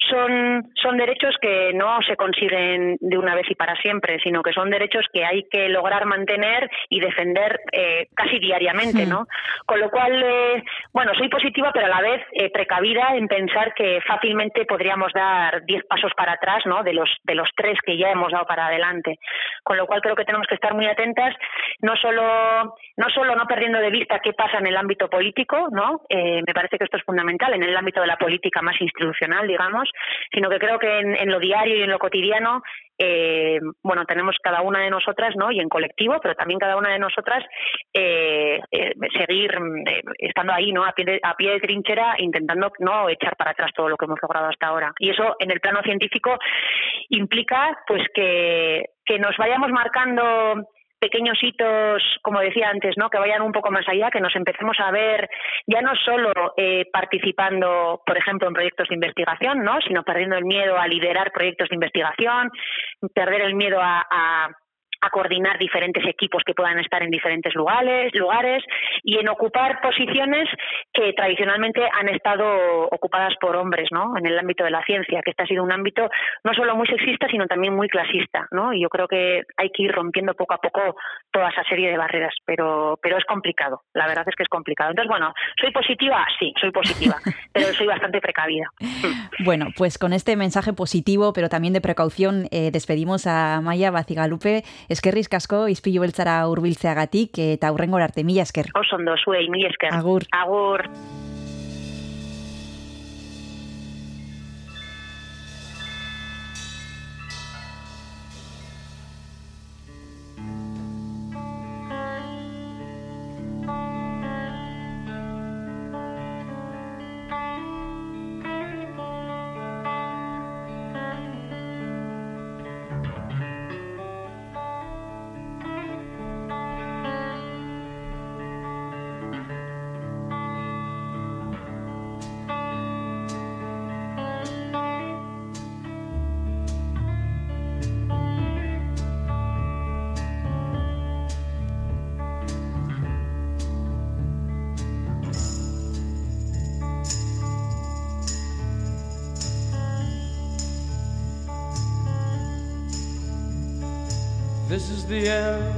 son, son derechos que no se consiguen de una vez y para siempre, sino que son derechos que hay que lograr mantener y defender eh, casi diariamente, ¿no? Con lo cual, eh, bueno, soy positiva, pero a la vez eh, precavida en pensar que fácilmente podríamos dar diez pasos para atrás, ¿no? De los, de los tres que ya hemos dado para adelante. Con lo cual creo que tenemos que estar muy atentas, no solo, no solo no perdiendo de vista qué pasa en el ámbito político, ¿no? Eh, me parece que esto es fundamental en el ámbito de la política más institucional, digamos, sino que creo que en, lo diario y en lo cotidiano eh, bueno, tenemos cada una de nosotras, ¿no? Y en colectivo, pero también cada una de nosotras eh, eh, seguir eh, estando ahí, ¿no? A pie, de, a pie de trinchera, intentando no echar para atrás todo lo que hemos logrado hasta ahora. Y eso, en el plano científico, implica, pues, que, que nos vayamos marcando pequeños hitos, como decía antes, ¿no? que vayan un poco más allá, que nos empecemos a ver ya no solo eh, participando, por ejemplo, en proyectos de investigación, ¿no? sino perdiendo el miedo a liderar proyectos de investigación, perder el miedo a, a a coordinar diferentes equipos que puedan estar en diferentes lugares, lugares y en ocupar posiciones que tradicionalmente han estado ocupadas por hombres, ¿no? En el ámbito de la ciencia, que este ha sido un ámbito no solo muy sexista, sino también muy clasista, ¿no? Y yo creo que hay que ir rompiendo poco a poco toda esa serie de barreras, pero pero es complicado. La verdad es que es complicado. Entonces, bueno, soy positiva, sí, soy positiva, pero soy bastante precavida. Bueno, pues con este mensaje positivo, pero también de precaución, eh, despedimos a Maya Bacigalupe. Eskerrizk asko, izpilu beltzara hurbiltzeagatik eta aurrengora arte, mila esker. Oso ondo, zuei, mila esker. Agur. Agur. The end,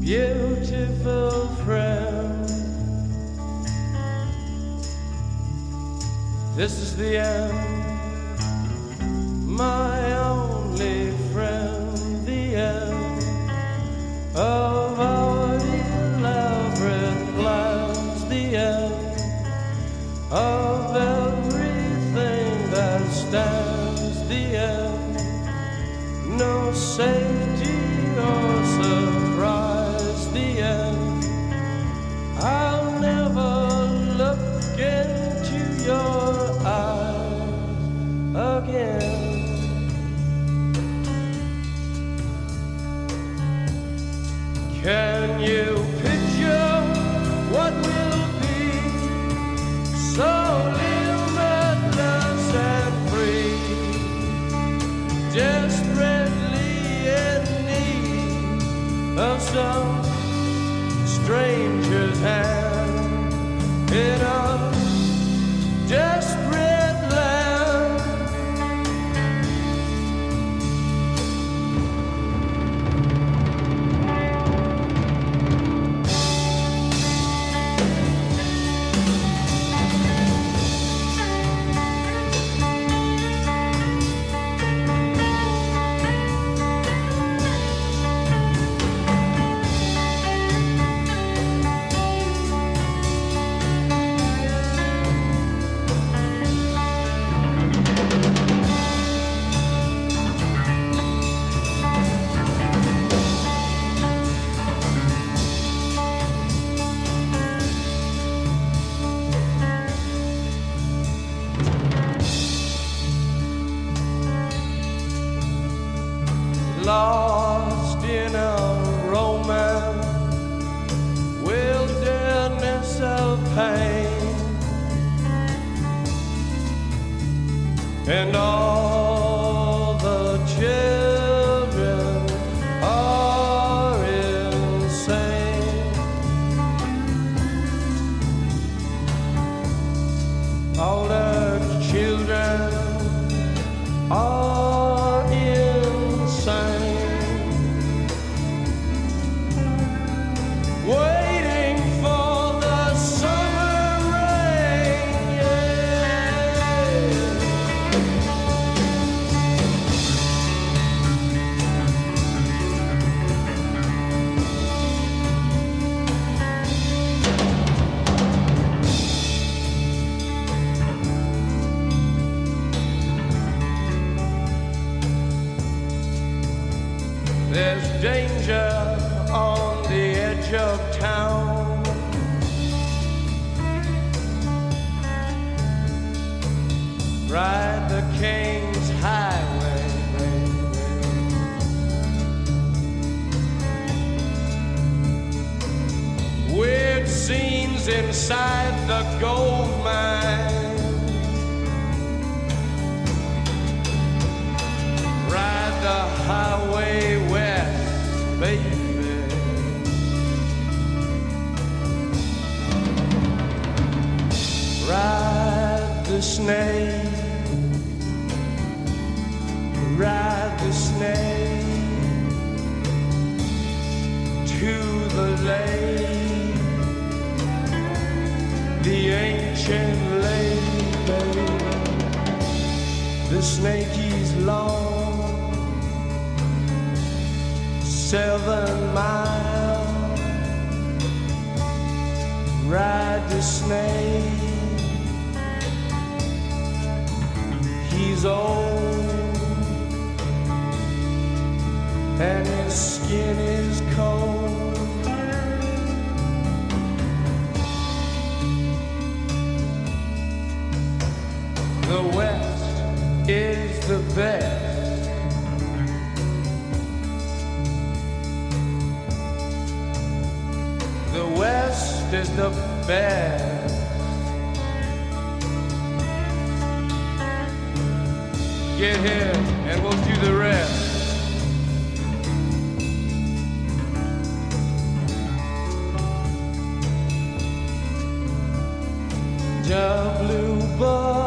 beautiful friend. This is the end, my only friend, the end of our elaborate plans, the end of everything that stands, the end no safety or surprise. The end. I'll never look into your eyes again. Can you picture what will be so limitless and free? desperately of some stranger's hand in a The bluebird.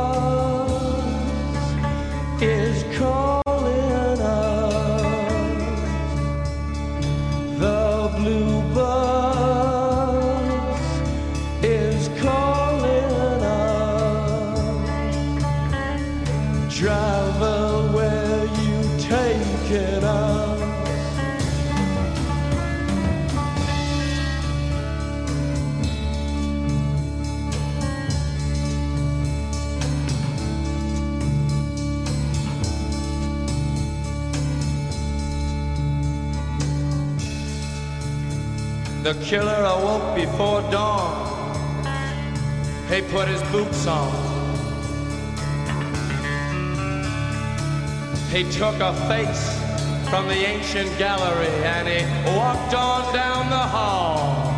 Killer awoke before dawn. He put his boots on. He took a face from the ancient gallery and he walked on down the hall.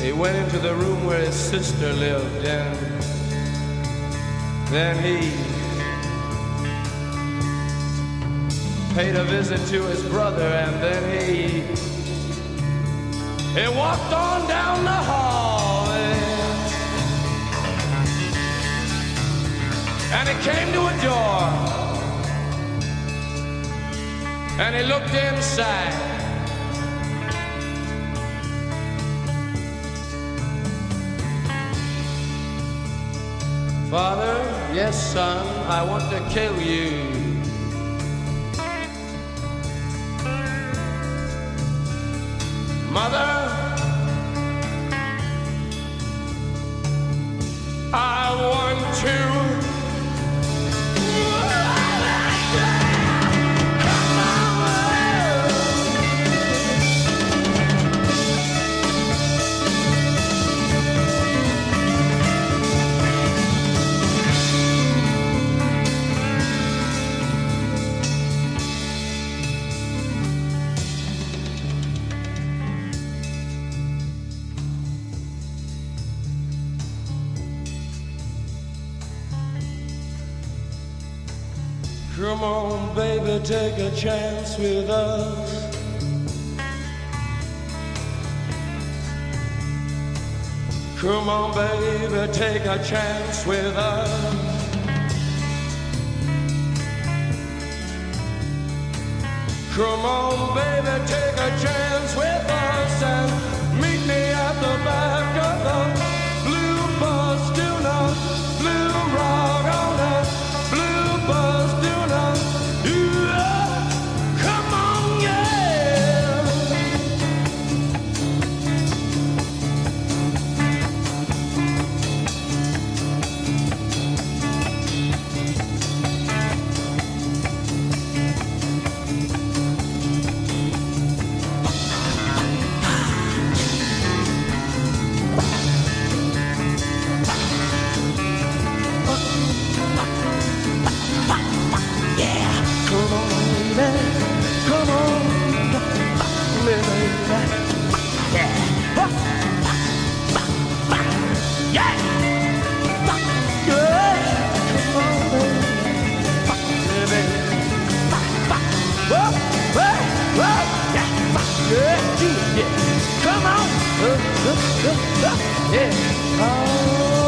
He went into the room where his sister lived and then he paid a visit to his brother and then he he walked on down the hall and he came to a door. And he looked inside. Father, yes, son, I want to kill you. Mother, with us. Come on, baby, take a chance with us. Come on, baby, take a chance with us and yeah. Oh.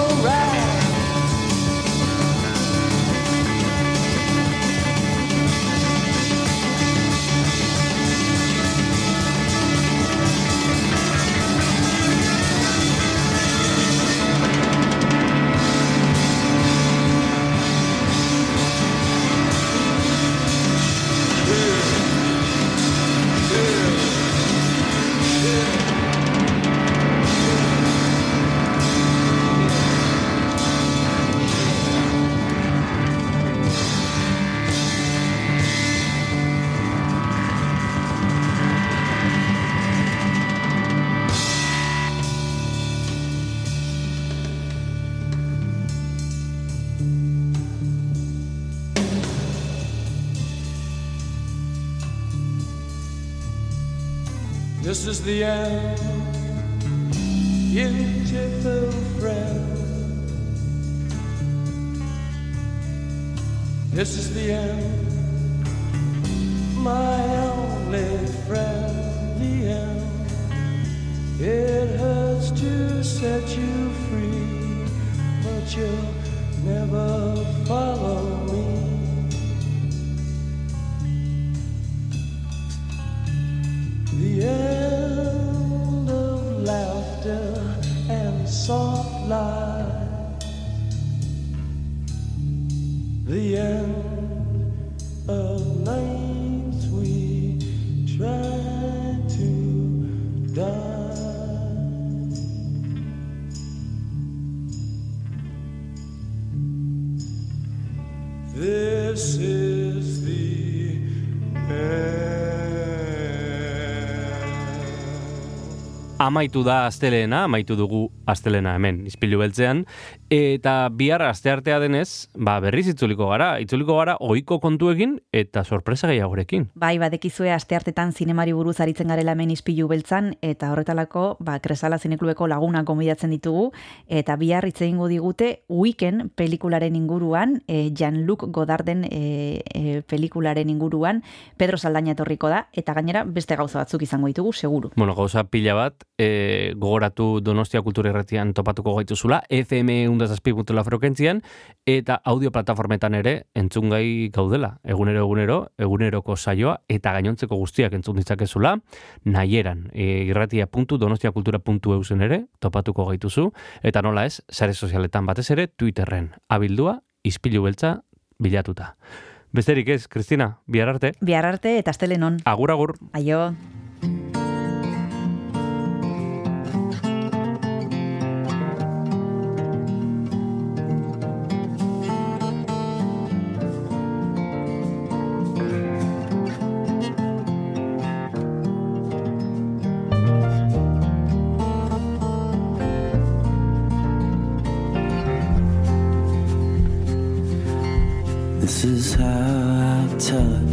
Amaitu da astelena, amaitu dugu astelena hemen, izpilu beltzean, eta bihar asteartea denez, ba, berriz itzuliko gara, itzuliko gara ohiko kontuekin eta sorpresa gehiagorekin. Bai, badekizue asteartetan zinemari buruz aritzen garela hemen izpilu beltzan, eta horretalako, ba, Kresala Zineklubeko lagunak gomidatzen ditugu, eta bihar hitz egingo digute Weekend pelikularen inguruan, e, Jean-Luc Godarden e, e, pelikularen inguruan, Pedro Saldaña etorriko da, eta gainera beste gauza batzuk izango ditugu, seguru. Bueno, gauza pila bat, e, gogoratu Donostia Kultura Erretian topatuko gaituzula, FM undazazpi.la frekuentzian, eta audio plataformetan ere entzungai gaudela. Egunero, egunero, eguneroko saioa, eta gainontzeko guztiak entzun ditzakezula, nahieran, e, irratia.donostiakultura.eusen ere, topatuko gaituzu, eta nola ez, sare sozialetan batez ere, Twitterren, abildua, izpilu beltza, bilatuta. Besterik ez, Kristina, bihar arte. Bihar arte eta astelenon. Agur, agur. Aio. I'll tell her.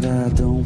that I don't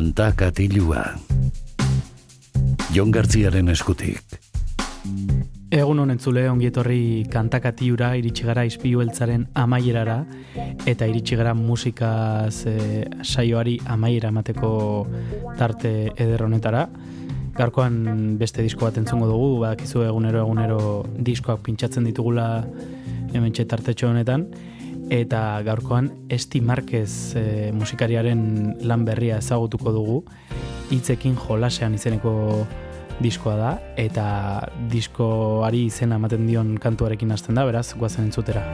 Kanta katilua. Jon Gartziaren eskutik. Egun honen zule ongietorri kantakatiura iritsi gara izpiueltzaren amaierara eta iritsi gara musikaz e, saioari amaiera emateko tarte eder honetara. Gaurkoan beste disko bat entzungo dugu, badakizu egunero egunero diskoak pintsatzen ditugula hemen tartetxo honetan eta gaurkoan Esti Marquez e, musikariaren lan berria ezagutuko dugu hitzekin jolasean izeneko diskoa da eta diskoari izena ematen dion kantuarekin hasten da, beraz, guazen entzutera.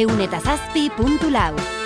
Irratia.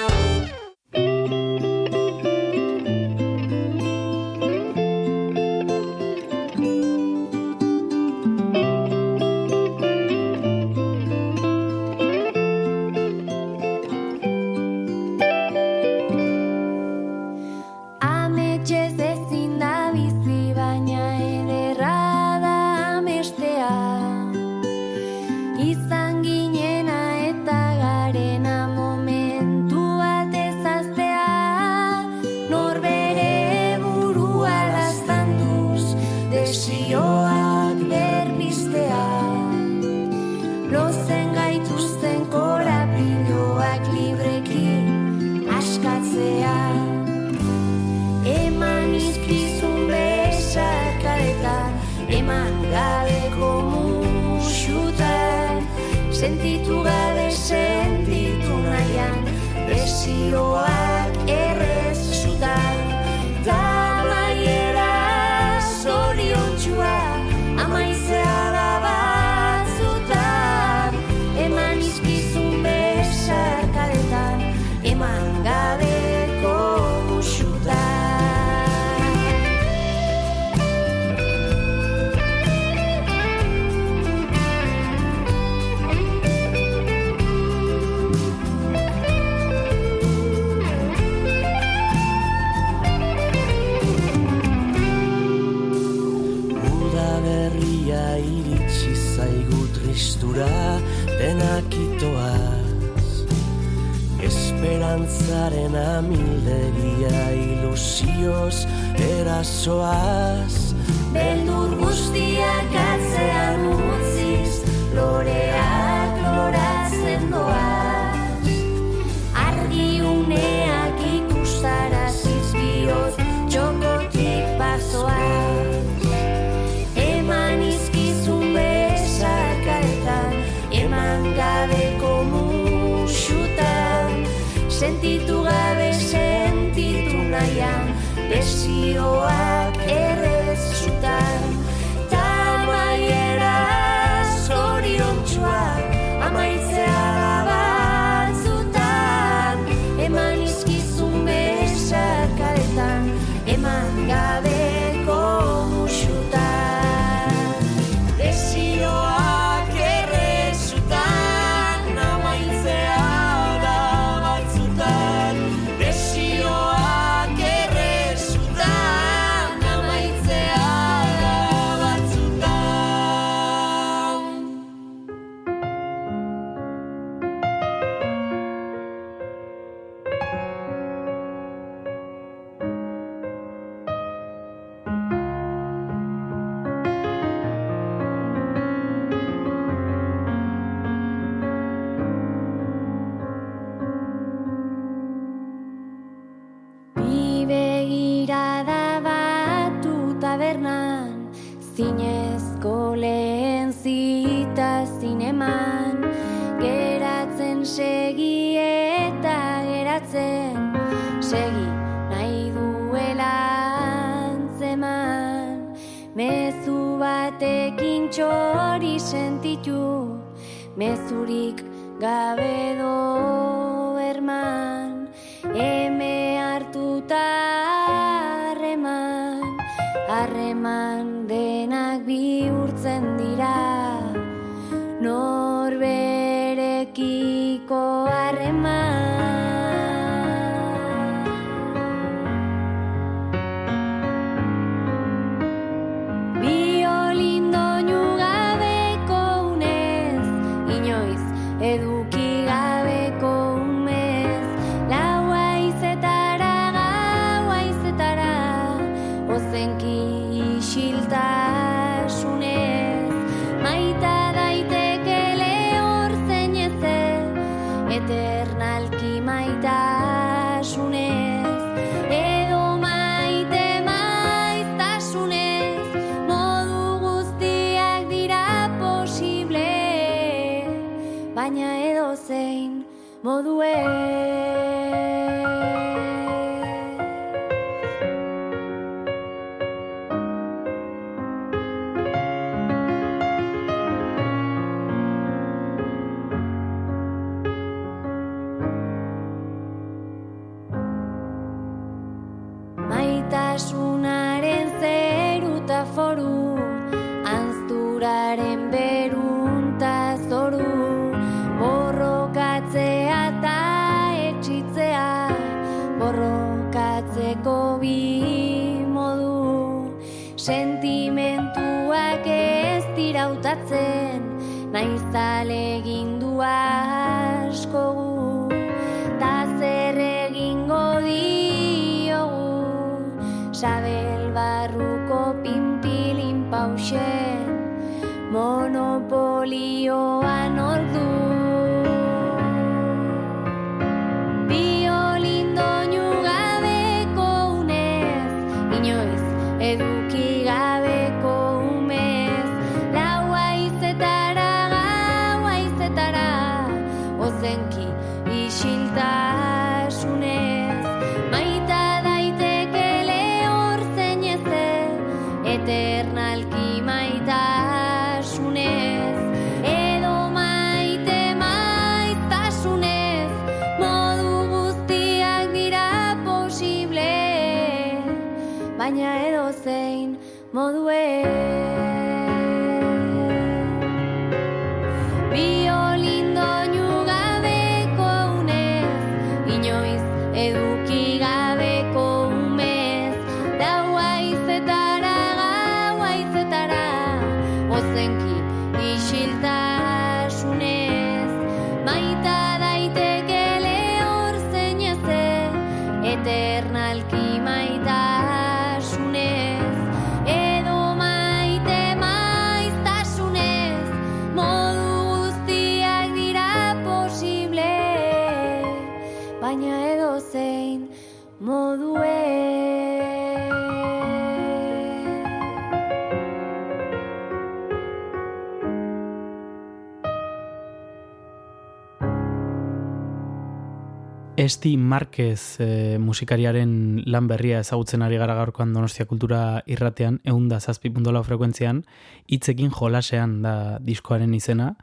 Esti Marquez e, musikariaren lan berria ezagutzen ari gara gaurkoan Donostia Kultura irratean, eunda zazpi puntola frekuentzian, hitzekin jolasean da diskoaren izena,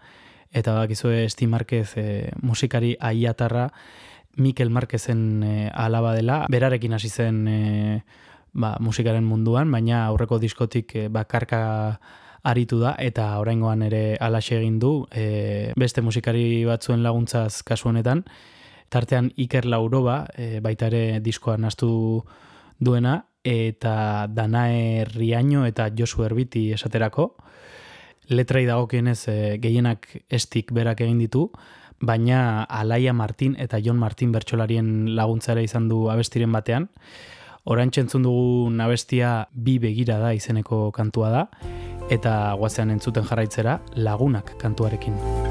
eta bakizue Esti Marquez e, musikari aiatarra Mikel Marquezen e, alaba dela, berarekin hasi zen e, ba, musikaren munduan, baina aurreko diskotik e, bakarka aritu da. Eta oraingoan ere alaxe egin du e, beste musikari batzuen laguntzaz kasu honetan tartean Iker Lauroba e, baita ere diskoa nastu duena eta Danae Riaño eta Josu Erbiti esaterako letrai dagokienez e, gehienak estik berak egin ditu baina Alaia Martin eta Jon Martin bertsolarien laguntzara izan du abestiren batean Orain txentzun dugu nabestia bi begira da izeneko kantua da, eta guazean entzuten jarraitzera lagunak kantuarekin.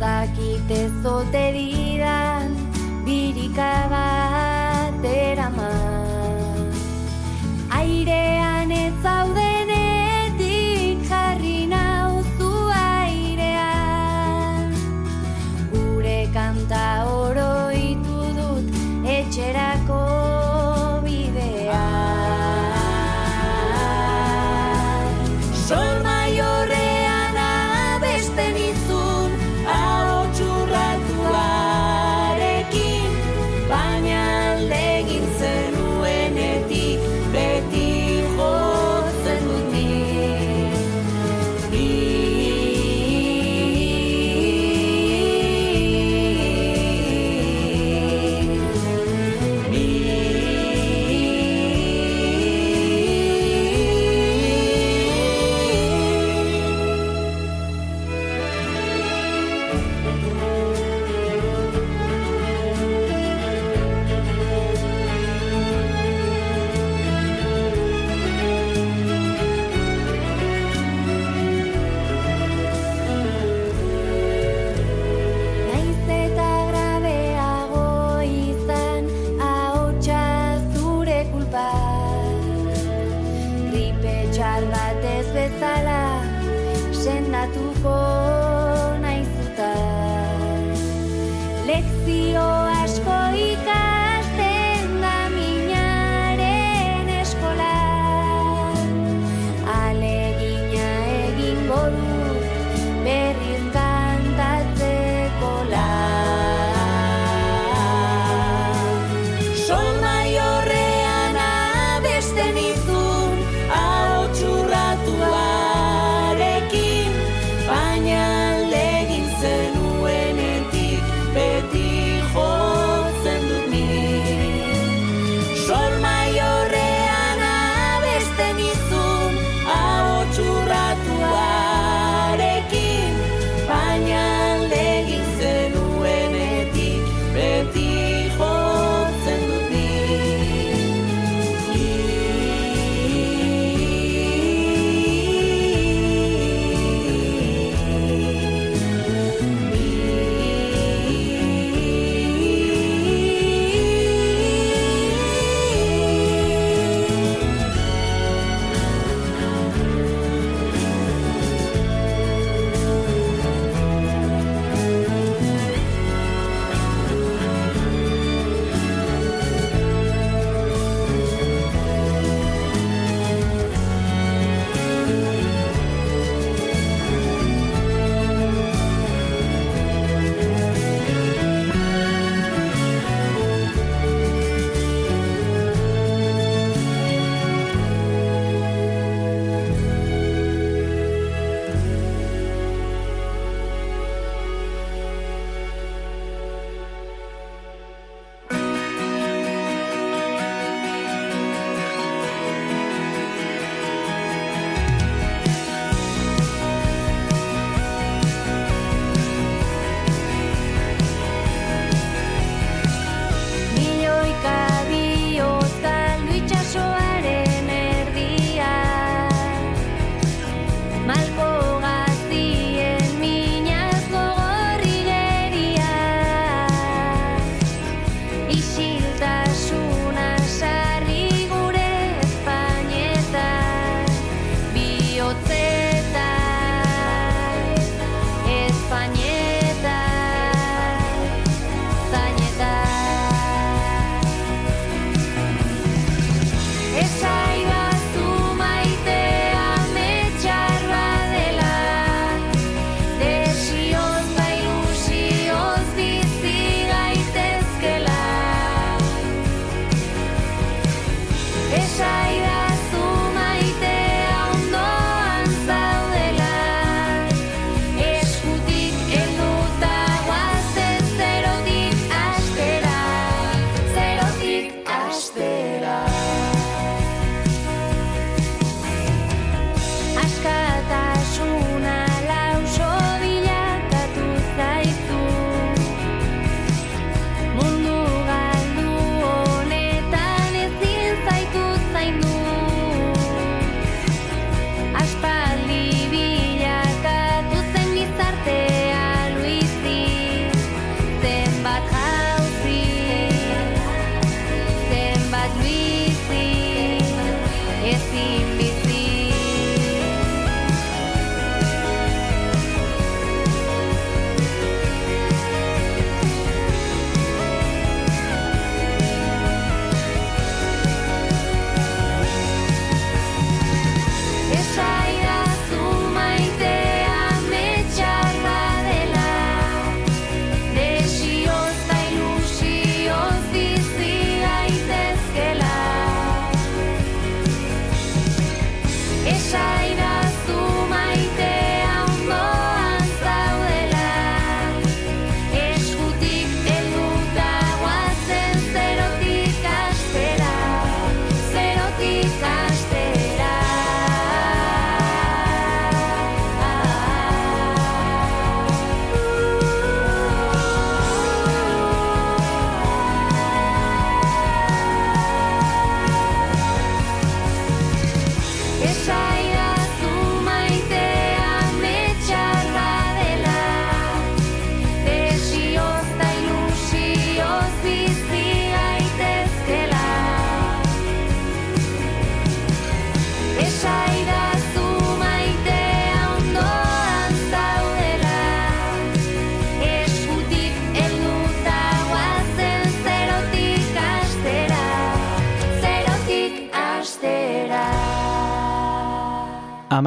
dakite zote didan birika bat eraman. Airean ez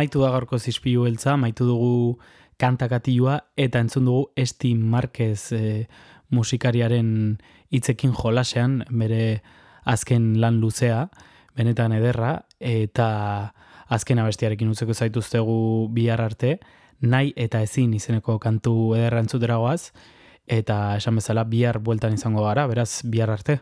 amaitu da gaurko zizpilu beltza, amaitu dugu kantakatilua eta entzun dugu Esti Marquez e, musikariaren hitzekin jolasean bere azken lan luzea, benetan ederra eta azken abestiarekin utzeko zaituztegu bihar arte, nahi eta ezin izeneko kantu ederra entzutera goaz, eta esan bezala bihar bueltan izango gara, beraz bihar arte.